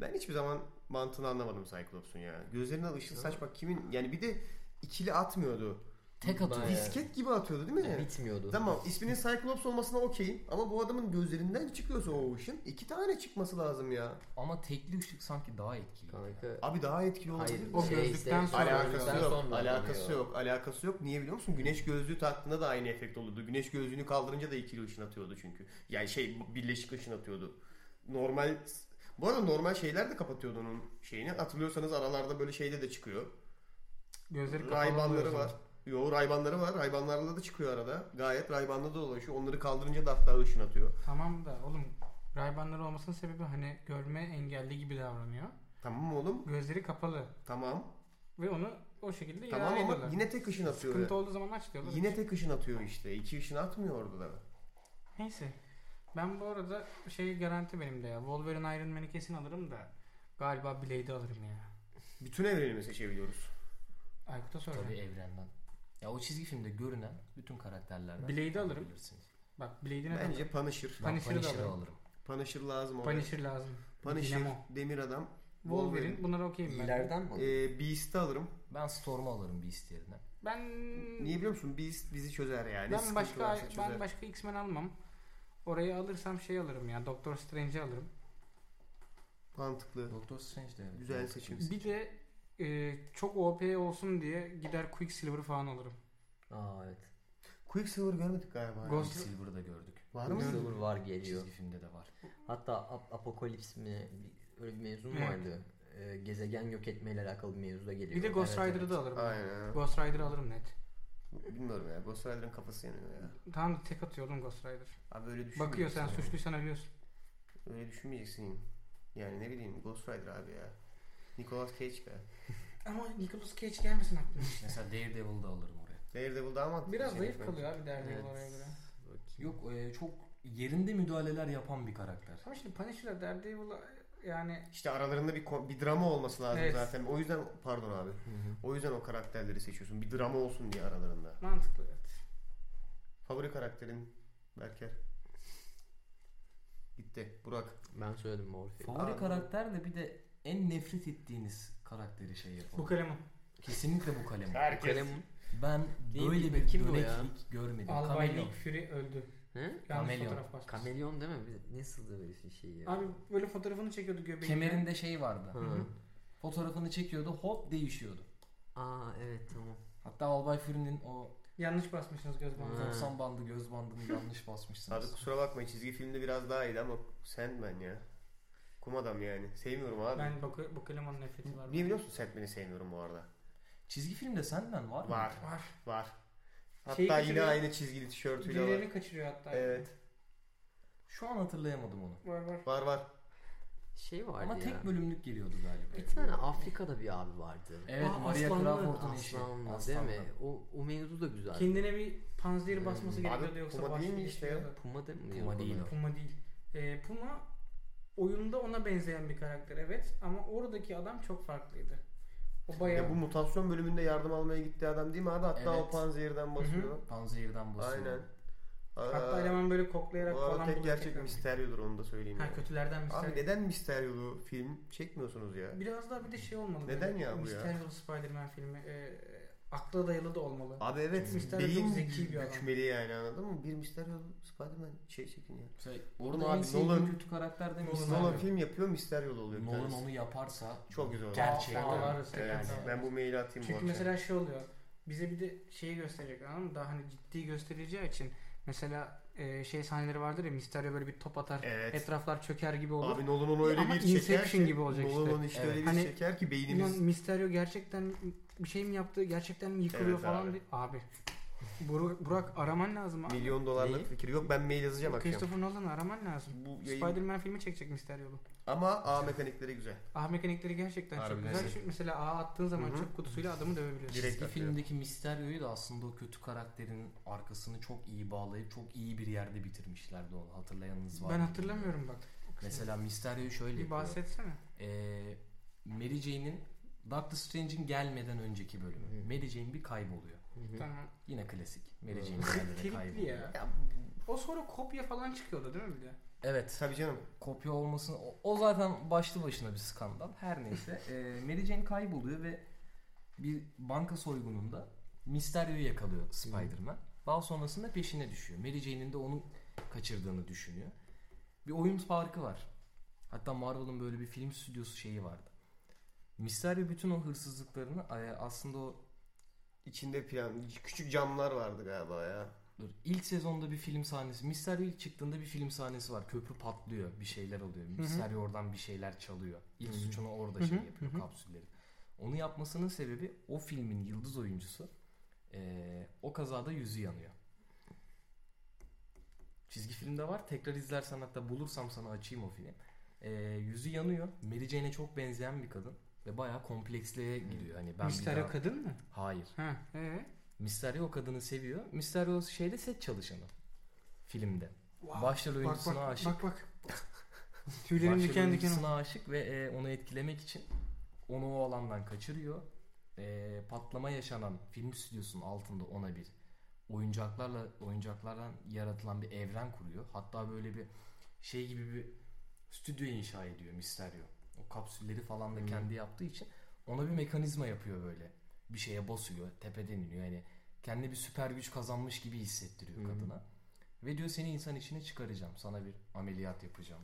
Ben hiçbir zaman mantığını anlamadım Cyclops'un ya. Gözlerinden ışıl saçma kimin yani bir de ikili atmıyordu.
Tek atıyor.
Bayağı.
Disket gibi atıyordu değil mi?
Yani bitmiyordu.
Tamam isminin Cyclops olmasına okeyim ama bu adamın gözlerinden çıkıyorsa o ışın iki tane çıkması lazım ya.
Ama tekli ışık sanki daha etkili.
Kanka.
Abi daha etkili olabilir.
Hayır,
O
şey
gözlükten
işte-
sonra
Alakası yok.
sonra
Alakası yok. Alakası yok. Niye biliyor musun? Güneş gözlüğü taktığında da aynı efekt oluyordu. Güneş gözlüğünü kaldırınca da ikili ışın atıyordu çünkü. Yani şey birleşik ışın atıyordu. Normal bu arada normal şeyler de kapatıyordu onun şeyini. Hatırlıyorsanız aralarda böyle şeyde de çıkıyor.
Gözleri kapalı
Raybanları var. Yo raybanları var. Raybanlarla da çıkıyor arada. Gayet raybanla da dolaşıyor. Onları kaldırınca da hatta ışın atıyor.
Tamam da oğlum Raybanları olmasının sebebi hani görme engelli gibi davranıyor.
Tamam oğlum.
Gözleri kapalı.
Tamam.
Ve onu o şekilde
Tamam ama
ediyorlar.
yine tek ışın atıyor.
Sıkıntı olduğu zaman aç diyorlar.
Yine tek ışın atıyor işte. İki ışın atmıyor orada da.
Neyse. Ben bu arada şey garanti benim de ya. Wolverine Iron Man'i kesin alırım da galiba Blade'i alırım ya.
Bütün evreni mi seçebiliyoruz?
Aykut'a söyle.
Tabii evrenden. Ya o çizgi filmde görünen bütün karakterlerden.
Blade'i alırım.
bilirsiniz.
Bak Blade'i ne
Bence Punisher.
Ben
Punisher'ı da
Punisher'ı
alırım.
alırım.
Punisher lazım oraya.
Punisher lazım.
Punisher,
Dinamo.
Demir Adam,
Wolverine. Bunlar okeyim ben.
İyilerden mi?
Ee, Beast'i alırım.
Ben Storm'u alırım Beast yerine.
Ben
Niye biliyor musun? Beast bizi çözer yani.
ben
Sıkıntı
başka
varsa çözer.
ben başka X-Men almam. Orayı alırsam şey alırım ya. Doctor Strange'i alırım.
Mantıklı.
Doctor Strange de evet.
Güzel seçim.
Bir de e, çok OP olsun diye gider Quicksilver falan alırım.
Aa evet.
Quicksilver görmedik galiba.
Ghost-
Silver'ı da gördük.
Var mı?
Quicksilver var geliyor.
Çizgi filmde de var.
Hatta Ap- Apokalips mi öyle bir mevzu
Evet.
vardı? Ee, gezegen yok etmeyle alakalı bir mevzu da geliyor.
Bir de Ghost
Evet,
Rider'ı
evet.
da alırım.
Aynen.
Ghost Rider'ı alırım net.
Bilmiyorum ya. Ghost Rider'ın kafası yanıyor ya.
Tamam da tek atıyor oğlum Ghost Rider.
Abi öyle düşünmeyeceksin.
Bakıyor sen
ya.
suçluysan ölüyorsun.
Öyle düşünmeyeceksin. Yani ne bileyim Ghost Rider abi ya. Nicolas Cage be. <laughs>
Ama Nicolas Cage gelmesin aklıma.
Mesela Daredevil'ı da alırım oraya.
Daredevil daha mantıklı.
Biraz
seçenek
zayıf
bence.
kalıyor abi Daredevil
Evet.
oraya göre.
Bakayım.
Yok e, çok yerinde müdahaleler yapan bir karakter.
Ama şimdi Punisher'la Daredevil'a yani
İşte aralarında bir bir drama olması lazım
Evet.
zaten. O yüzden pardon abi.
Hı hı.
O yüzden o karakterleri seçiyorsun. Bir drama olsun diye aralarında.
mantıklı evet.
Favori karakterin Berker. Gitti. Burak.
Ben söyledim Morpheus.
Favori
Abi.
karakter de bir de en nefret ettiğiniz karakteri şey yapalım.
Bu kalemin.
Kesinlikle bu kalem.
Kalem
Ben
Değil
böyle bir
ya?
döneklik görmedim.
Albay. Nick Fury öldü.
Hı?
Basmış.
Kamelyon değil mi? Bir- Nasıl da böyle bir şey ya?
Abi böyle fotoğrafını çekiyordu göbeğiyle.
Kemerinde şey vardı.
Hı.
hı.
Fotoğrafını çekiyordu hop değişiyordu.
Aa evet tamam.
Hatta Albay Fury'nin o
Yanlış basmışsınız göz bandı.
Ha.
90 bandı göz bandını yanlış
Abi
basmışsınız.
kusura bakmayın çizgi filmde biraz daha iyiydi ama Sandman ya. Kum adam yani. Sevmiyorum abi.
Ben bu, bu kalemanın nefreti var.
Niye biliyor musun Sandman'i sevmiyorum bu arada?
Çizgi filmde Sandman var mı?
Var.
Var.
Var. Hatta
Şeyi
yine
kaçırıyor.
aynı çizgili tişörtüyle var.
Birilerini kaçırıyor hatta.
Evet.
Şu an hatırlayamadım onu.
Var var.
Var var.
Şey vardı
Ama
ya.
tek bölümlük geliyordu galiba.
Bir tane Afrika'da bir abi vardı.
Evet
Aa,
Maria
aslanlı.
Crawford'un eşi.
Aslanlı değil
Aslanlı.
mi? O, o mevzu da güzel.
Kendine bir panzehir basması
Hmm.
gerekiyordu yoksa
Puma değil mi işte
şey
ya?
Puma değil mi?
Puma değil o.
Puma değil. Ee, Puma oyunda ona benzeyen bir karakter evet ama oradaki adam çok farklıydı. O bayağı
Ya bu mutasyon bölümünde yardım almaya gitti adam değil mi abi? Hatta
Evet.
o panzehirden basıyor.
Panzehir'den basıyor.
Aynen.
hatta eleman böyle koklayarak falan
tek gerçek
tekrar.
Mysterio'dur onu da söyleyeyim.
Ha
yani.
kötülerden bir
Abi neden Mysterio'lu film çekmiyorsunuz ya?
Biraz daha bir de şey olmalı.
Neden
böyle,
ya bu ya?
Mysterio'lu Spider-Man filmi. E, akla dayalı da olmalı.
Abi evet
Mysterio
beyin
çok zeki bir adam.
bükmeli yani anladın mı? Bir Mysterio'lu Spider-Man şey çekin ya.
Mesela
Oğlum
orada
abi, Nolan-
kötü karakter de
Nolan
Mysterio.
Nolan film yapıyor Mysterio'lu oluyor.
Nolan onu yaparsa
Çok güzel olur.
Gerçekten.
Ağlarız
Evet, ben bu maili atayım bu
Çünkü
akşam.
mesela şey oluyor. Bize bir de şeyi gösterecek anladın mı? Daha hani ciddi göstereceği için mesela e, şey sahneleri vardır ya Mysterio böyle bir top atar.
Evet.
Etraflar çöker gibi olur.
Abi Nolan onu öyle
Ama
bir çeker
Inception
ki.
gibi olacak
Nolan
işte.
onu işte
Evet.
öyle bir
Hani
çeker ki
Ulan
beynimiz...
Mysterio gerçekten bir şey mi yaptı? Gerçekten mi yıkılıyor
Evet
falan
abi.
Abi. Burak, Burak araman lazım abi.
Milyon dolarlık
Neyi?
fikir yok. Ben mail yazacağım akşam.
Christopher Nolan'ı araman lazım.
Bu yayın...
Spider-Man filmi çekecek Mysterio'lu.
Ama A mekanikleri güzel.
A mekanikleri gerçekten
Harbiden
çok güzel. Çünkü mesela A attığın zaman
Hı hı.
çöp kutusuyla adamı dövebiliyorsun.
Direkt
Çizgi
atıyor.
filmdeki Mysterio'yu da aslında o kötü karakterin arkasını çok iyi bağlayıp çok iyi bir yerde bitirmişlerdi onu. Hatırlayanınız var
Ben
mı?
hatırlamıyorum bak.
Mesela Mysterio'yu şöyle
Bir
yapıyor.
bahsetsene.
Ee, Mary Jane'in Doctor Strange'in gelmeden önceki bölümü.
Hı.
Mary Jane bir kayboluyor.
Tamam.
Yine klasik. Mary
Hı.
Jane bir yerlere
Tripli
kayboluyor.
ya. O sonra kopya falan çıkıyordu değil mi bir de?
Evet.
Tabii canım.
Kopya olmasın. O, o zaten başlı başına bir skandal. Her neyse. <laughs> Ee, Mary Jane kayboluyor ve bir banka soygununda Mysterio'yu yakalıyor Spider-Man. Daha sonrasında peşine düşüyor. Mary Jane'in de onu kaçırdığını düşünüyor. Bir oyun farkı var. Hatta Marvel'ın böyle bir film stüdyosu şeyi vardı. Mysterio bütün o hırsızlıklarını e, aslında o
İçinde plan, küçük camlar vardı galiba ya.
Dur. İlk sezonda bir film sahnesi. Mysterio ilk çıktığında bir film sahnesi var. Köprü patlıyor. Bir şeyler oluyor. Mysterio oradan bir şeyler çalıyor. İlk
Hı hı.
suçunu orada şey yapıyor
hı hı.
kapsülleri. Onu yapmasının sebebi o filmin yıldız oyuncusu eee, o kazada yüzü yanıyor. Çizgi filmde var. Tekrar izlersen hatta bulursam sana açayım o film. Ee, yüzü yanıyor. Mary Jane'e çok benzeyen bir kadın. Ve bayağı kompleksliğe gidiyor. Hani ben bir
Mysterio
daha...
kadın mı?
Hayır.
Ha, ee?
Mysterio o kadını seviyor. Mysterio şeyde set çalışanı. Filmde. Başrol
Bak
oyuncusuna
bak
aşık.
bak bak. Tüylerim
Başrol
diken diken
aşık ve e, onu etkilemek için onu o alandan kaçırıyor. E, patlama yaşanan film stüdyosunun altında ona bir oyuncaklarla oyuncaklardan yaratılan bir evren kuruyor. Hatta böyle bir şey gibi bir stüdyo inşa ediyor Mysterio. O kapsülleri falan da
Hmm.
kendi yaptığı için ona bir mekanizma yapıyor böyle. Bir şeye basıyor, tepeden iniyor. Yani kendi bir süper güç kazanmış gibi hissettiriyor
hı.
kadına. Ve diyor seni insan içine çıkaracağım. Sana bir ameliyat yapacağım.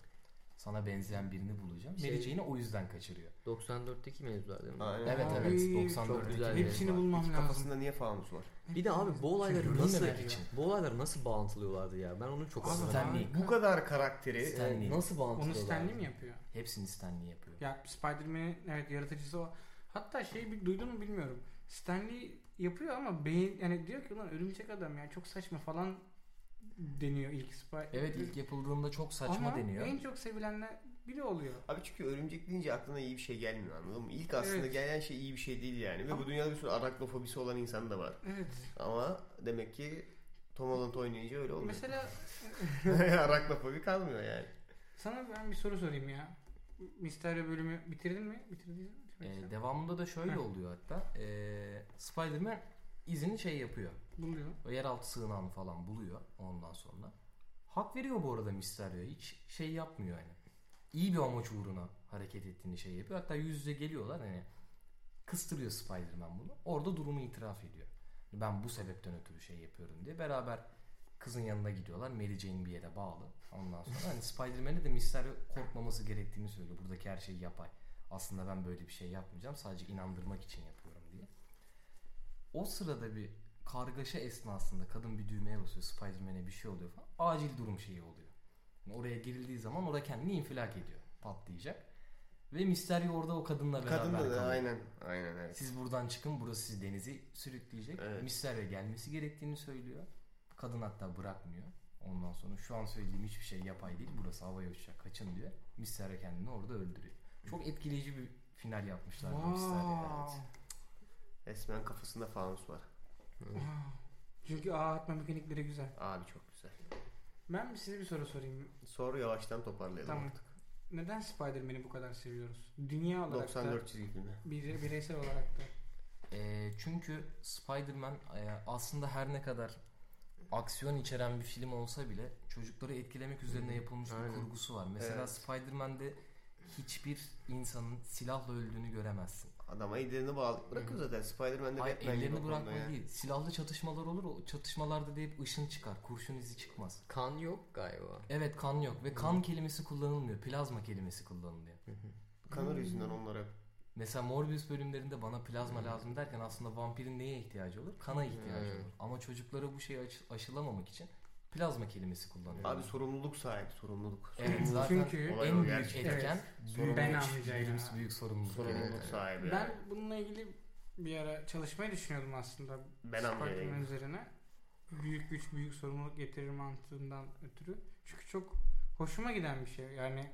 Sana benzeyen birini bulacağım.
Şey-
Mary Jane'i o yüzden kaçırıyor.
94'teki mevzular değil mi?
Aynen.
Evet
Abi,
evet
çok
94
güzel.
Hepsini bulmam lazım.
kafasında niye fanus var?
Bir de abi bu olayları nasıl
için.
bu olayları nasıl bağıntılıyorlardı ya? Ben onu çok.
Stanley.
Bu kadar karakteri
Stanley.
Evet, nasıl
Onu
bağıntılıyorlar?
Stanley mi yapıyor?
Hepsini Stanley yapıyor.
Ya Spider-Man'in evet yaratıcısı o. Hatta şey bir duydun mu bilmiyorum. Stanley yapıyor ama beyin yani diyor ki ulan örümcek adam ya çok saçma falan deniyor ilk Spider.
Evet ilk yapıldığında çok saçma
ama
deniyor.
en çok sevilenler biri oluyor.
Abi çünkü örümcek deyince aklına iyi bir şey gelmiyor anladın mı? İlk aslında
Evet.
gelen şey iyi bir şey değil yani. Ve
Ama-
bu dünyada bir sürü arachnofobisi olan insan da var.
Evet.
Ama demek ki Tom Holland oynayınca öyle olmuyor.
Mesela <laughs>
Arachnofobi kalmıyor yani.
sana ben bir soru sorayım ya. Mysterio bölümü bitirdin mi? Bitirdin mi?
Ee, devamında da şöyle
Heh.
oluyor hatta. Ee, Spider-Man izini şey yapıyor.
Buluyor.
O yeraltı sığınağını falan buluyor ondan sonra. Hak veriyor bu arada Mysterio'ya. Hiç şey yapmıyor yani. İyi bir amaç uğruna hareket ettiğini şey yapıyor. Hatta yüz yüze geliyorlar hani kıstırıyor Spider-Man bunu. Orada durumu itiraf ediyor. Ben bu sebepten ötürü şey yapıyorum diye. Beraber kızın yanına gidiyorlar. Mary Jane bir yere bağlı. Ondan sonra hani Spider-Man'e de Mysterio korkmaması gerektiğini söylüyor. Buradaki her şey yapay. Aslında ben böyle bir şey yapmayacağım. Sadece inandırmak için yapıyorum. O sırada bir kargaşa esnasında kadın bir düğmeye basıyor. Spider-Man'e bir şey oluyor falan. Acil durum şeyi oluyor. Yani oraya girildiği zaman orada kendini infilak ediyor. Patlayacak. Ve Mysterio orada o kadınla beraber
Kadın da
kalıyor.
aynen. Aynen evet.
Siz buradan çıkın burası sizi denizi sürükleyecek.
Evet.
Mysterio gelmesi gerektiğini söylüyor. Kadın hatta bırakmıyor. Ondan sonra şu an söylediğim hiçbir şey yapay değil. Burası havaya uçacak kaçın diyor. Mysterio kendini orada öldürüyor. Çok etkileyici bir final yapmışlar bu Mysterio'ya. Evet.
Resmen kafasında fanus var.
Çünkü ağ atma mekanikleri güzel.
Abi çok güzel.
Ben size bir soru sorayım.
Soru yavaştan toparlayalım
Tamam.
artık.
Neden Spider-Man'i bu kadar seviyoruz? Dünya olarak
94
da,
çizgi filmi.
bire- bireysel olarak da.
Ee, çünkü Spider-Man e, aslında her ne kadar aksiyon içeren bir film olsa bile çocukları etkilemek üzerine yapılmış bir
Aynen.
kurgusu var. Mesela
Evet.
Spider-Man'de hiçbir insanın silahla öldüğünü göremezsin.
Adam ellerini bağlı bırakıyor zaten. Spider-Man'de
Hayır
Batman gibi
ellerini bırakma
yani.
değil. Silahlı çatışmalar olur. O çatışmalarda da hep ışın çıkar. Kurşun izi çıkmaz.
Kan yok galiba.
Evet kan yok ve kan kelimesi kullanılmıyor. Plazma kelimesi kullanılıyor.
Kanır yüzünden onlara.
Mesela Morbius bölümlerinde bana plazma lazım derken aslında vampirin neye ihtiyacı olur? Kana ihtiyacı
Hmm.
olur. Ama çocuklara bu şeyi aşı- aşılamamak için plazma kelimesi kullanıyor.
Abi sorumluluk sahibi sorumluluk.
Evet zaten
Çünkü-
en büyük
gerçekten.
etken
Sorumluluk.
Ben anlayacağım
büyük, sorumluluk.
Sorumluluk
Evet.
sahibi.
Ben bununla ilgili bir ara çalışmayı düşünüyordum aslında.
Ben amcayım.
üzerine. Büyük güç büyük sorumluluk getirir mantığından ötürü. Çünkü çok hoşuma giden bir şey. Yani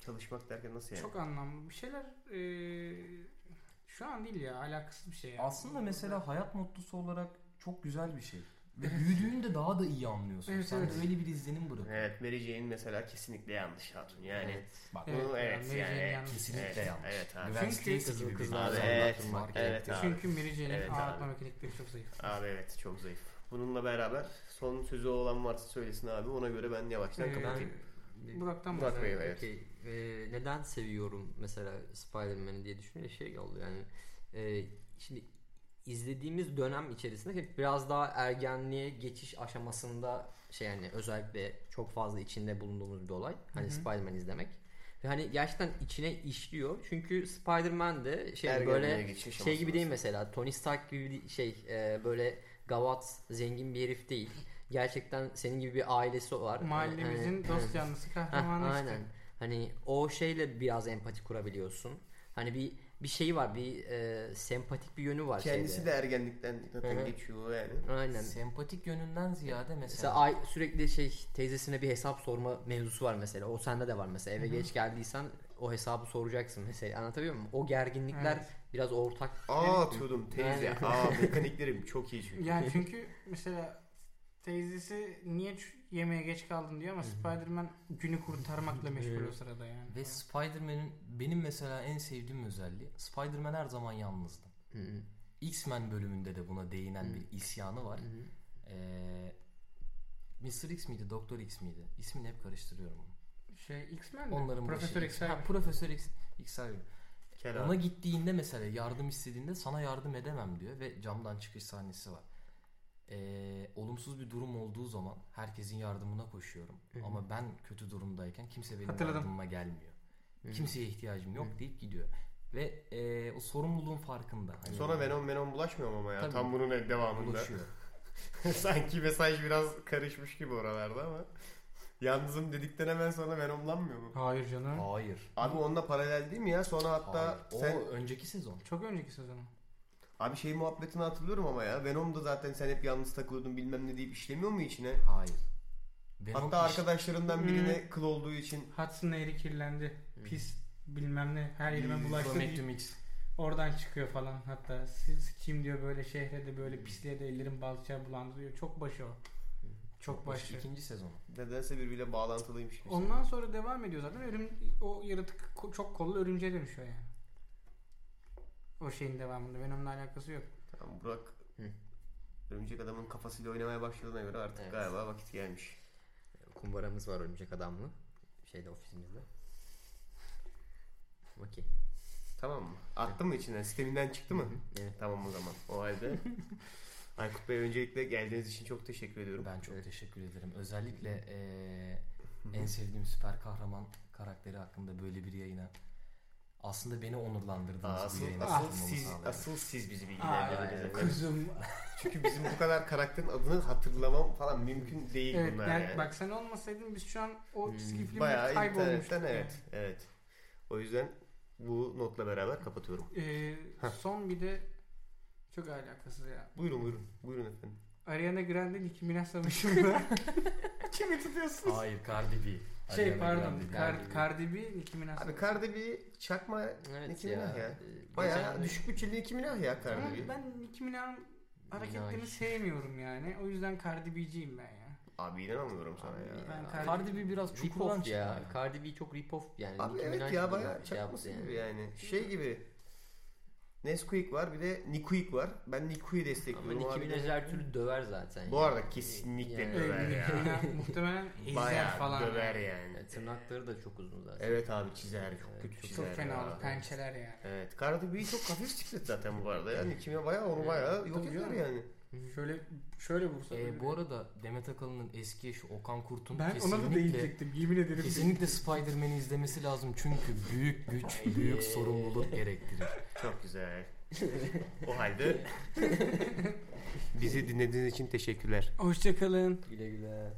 Çalışmak derken nasıl yani?
çok anlamlı bir şeyler eee, şu an değil ya alakasız bir şey. Yani.
Aslında mesela hayat mottosu olarak çok güzel bir şey. Ve büyüdüğünde daha da iyi anlıyorsun.
Evet,
Sen
evet.
de öyle bir izlenim bırakıyor.
Evet Mary Jane mesela kesinlikle yanlış hatun yani.
Evet.
Bak
Evet,
Bunu evet yani. Evet,
yanlış.
kesinlikle
evet,
yanlış.
Evet abi.
Çünkü-
gibi
Kızıl
Abi
kızıl
evet. Evet abi.
Çünkü Mary Jane'in
Evet
ağ
abi.
atma mekanikleri çok zayıf.
Abi evet çok zayıf. Bununla beraber son sözü olan varsa söylesin abi. Ona göre ben yavaştan
Ee,
kapatayım.
Burak'tan
Burak. Bey, evet.
Okey. Ee, neden seviyorum mesela Spider-Man'i diye düşününce şey oldu yani. e, şimdi izlediğimiz dönem içerisinde hep biraz daha ergenliğe geçiş aşamasında şey yani özellikle çok fazla içinde bulunduğumuz bir olay. Hani
Hı hı.
Spider-Man izlemek. Ve hani gerçekten içine işliyor. Çünkü Spider-Man de şey
Ergenliğe
böyle şey gibi değil mesela. Tony Stark gibi bir şey e, böyle gavat zengin bir herif değil. Gerçekten senin gibi bir ailesi var.
Mahallemizin
Hani-
dost
Heh,
kahramanı işte.
aynen. Hani o şeyle biraz empati kurabiliyorsun. Hani bir bir şeyi var. Bir e, sempatik bir yönü var
Kendisi
şeyde.
de ergenlikten zaten geçiyor yani.
Aynen.
Sempatik yönünden ziyade mesela,
Mesela ay, sürekli şey teyzesine bir hesap sorma mevzusu var mesela. O sende de var mesela. Eve
Hı hı.
geç geldiysen o hesabı soracaksın mesela. Anlatabiliyor muyum? O gerginlikler
Evet.
biraz ortak.
Aa atıyordum teyze.
Aynen.
Aa mekaniklerim çok iyi çünkü.
Yani çünkü mesela teyzesi niye yemeğe geç kaldın diyor ama Spider-Man günü kurtarmakla meşgul o sırada yani.
ve Spider-Man'in benim mesela en sevdiğim özelliği Spider-Man her zaman yalnızdı.
Hı hı.
X-Men bölümünde de buna değinen bir isyanı var.
Hı hı.
Ee, Mr. X miydi, Doktor X miydi? İsmini hep karıştırıyorum.
Şey X-Men mi?
Onların
Profesör
başı-
Xavier.
Ha, Profesör X, Xavier.
Kenan.
Ona gittiğinde mesela yardım istediğinde sana yardım edemem diyor ve camdan çıkış sahnesi var. Ee, olumsuz bir durum olduğu zaman herkesin yardımına koşuyorum.
Hı hı.
Ama ben kötü durumdayken kimse benim
Hatırladım.
yardımıma gelmiyor.
Hı hı.
Kimseye ihtiyacım yok
Hı.
deyip gidiyor. Ve e, o sorumluluğun farkında. Hani
Sonra Venom Venom bulaşmıyor ama ya.
Tabii.
Tam bunun devamında.
bulaşıyor. <laughs>
Sanki mesaj biraz karışmış gibi oralarda ama. Yalnızım dedikten hemen sonra Venomlanmıyor mu?
Hayır canım.
Hayır.
Abi onunla paralel değil mi ya? Sonra hatta
Hayır.
sen
O önceki sezon.
Çok önceki sezonu.
Abi şey muhabbetini hatırlıyorum ama ya. Venom'da zaten sen hep yalnız takılıyordun bilmem ne deyip işlemiyor mu içine?
Hayır. Venom
Hatta
iş-
arkadaşlarından
Hmm.
birine kıl olduğu için
Hudson Nehri kirlendi.
Hı.
Pis bilmem ne her yerime
Hmm,
bulaştı deyip oradan çıkıyor falan. Hatta siz kim diyor böyle şehre de böyle pisliğe de ellerim balçağa bulandı diyor. Çok başı o. Çok başı.
İkinci sezon.
nedense birbiriyle bağlantılıymış gibi.
Ondan sonra devam ediyor zaten. Örüm, o yaratık ko- çok kollu örümceğe dönüşüyor yani. O şeyin devamında. Venom'la alakası yok.
Tamam Burak
Hı.
Örümcek adamın kafasıyla oynamaya başladığına göre artık
Evet.
galiba vakit gelmiş.
Kumbaramız var örümcek adamlı. Şeyde ofisimizde. Okey.
Tamam mı? Attın mı içinden? Sisteminden çıktı mı?
Evet.
Tamam o zaman. O halde <laughs> Aykut Bey öncelikle geldiğiniz için çok teşekkür ediyorum.
Ben çok
Evet.
teşekkür ederim. Özellikle eee, en sevdiğim süper kahraman karakteri hakkında böyle bir yayına aslında beni onurlandırdınız
Aa,
bu
asıl,
yayına
asıl, siz, asıl siz bizi bilgilendirdiniz.
Kuzum.
Çünkü bizim bu kadar karakterin adını hatırlamam falan mümkün değil
evet
bunlar
yani,
yani.
bak sen olmasaydın biz şu an o
Hmm.
çizgi filmde
Bayağı
kaybolmuştuk. yani.
evet. Evet. O yüzden bu notla beraber kapatıyorum.
Ee,
Heh.
son bir de çok alakasız ya.
Buyurun buyurun. Buyurun efendim.
Ariana Grande Nicki Minaj savaşında <laughs> kimi tutuyorsunuz?
Hayır Cardi B.
Şey pardon
Cardi B.
Cardi B Nicki Minaj
Abi. Cardi B çakma
Evet
Nicki
ya.
Minaj ya.
Ee,
Bayağı
geçen-
düşük bütçeli Nicki Minaj ya Cardi B.
ben Nicki Minaj'ın hareketlerini
Minaj.
sevmiyorum yani. O yüzden Cardi B'ciyim ben ya.
Abi inanamıyorum sana ya.
Ben Cardi-
Cardi B biraz çukurdan çıktı.
ya.
ya.
Cardi B çok rip-off yani.
Abi
Nicki
evet
Minaj
ya bayağı
şey
çakması gibi yani. Şey gibi. Nesquik var bir de Nikuik var. Ben Nikuik'i
Ama
destekliyorum
Nicki
abi.
Minaj her türlü döver zaten.
Bu
yani.
arada kesinlikle
Yani-
döver ya.
Nicki <laughs> muhtemelen ezer falan.
döver
yani.
yani.
Yani tırnakları da çok uzun zaten.
Evet abi çizer çok
Evet,
kötü
çok-
çizer
Çok fena olur. Pençeler yani.
Evet. Cardi B çok hafif siklet zaten bu arada. Yani Nicki bayağı onu bayağı yok
canım.
yani.
Şöyle şöyle vursa.
Ee, bu arada Demet Akalın'ın eski eşi Okan Kurt'un
ben ona da
kesinlikle
değinecektim. Yemin ederim.
kesinlikle Spider-Man'i izlemesi lazım çünkü büyük güç, büyük sorumluluk gerektirir.
Çok güzel. o halde bizi dinlediğiniz için teşekkürler.
Hoşçakalın.
Güle güle.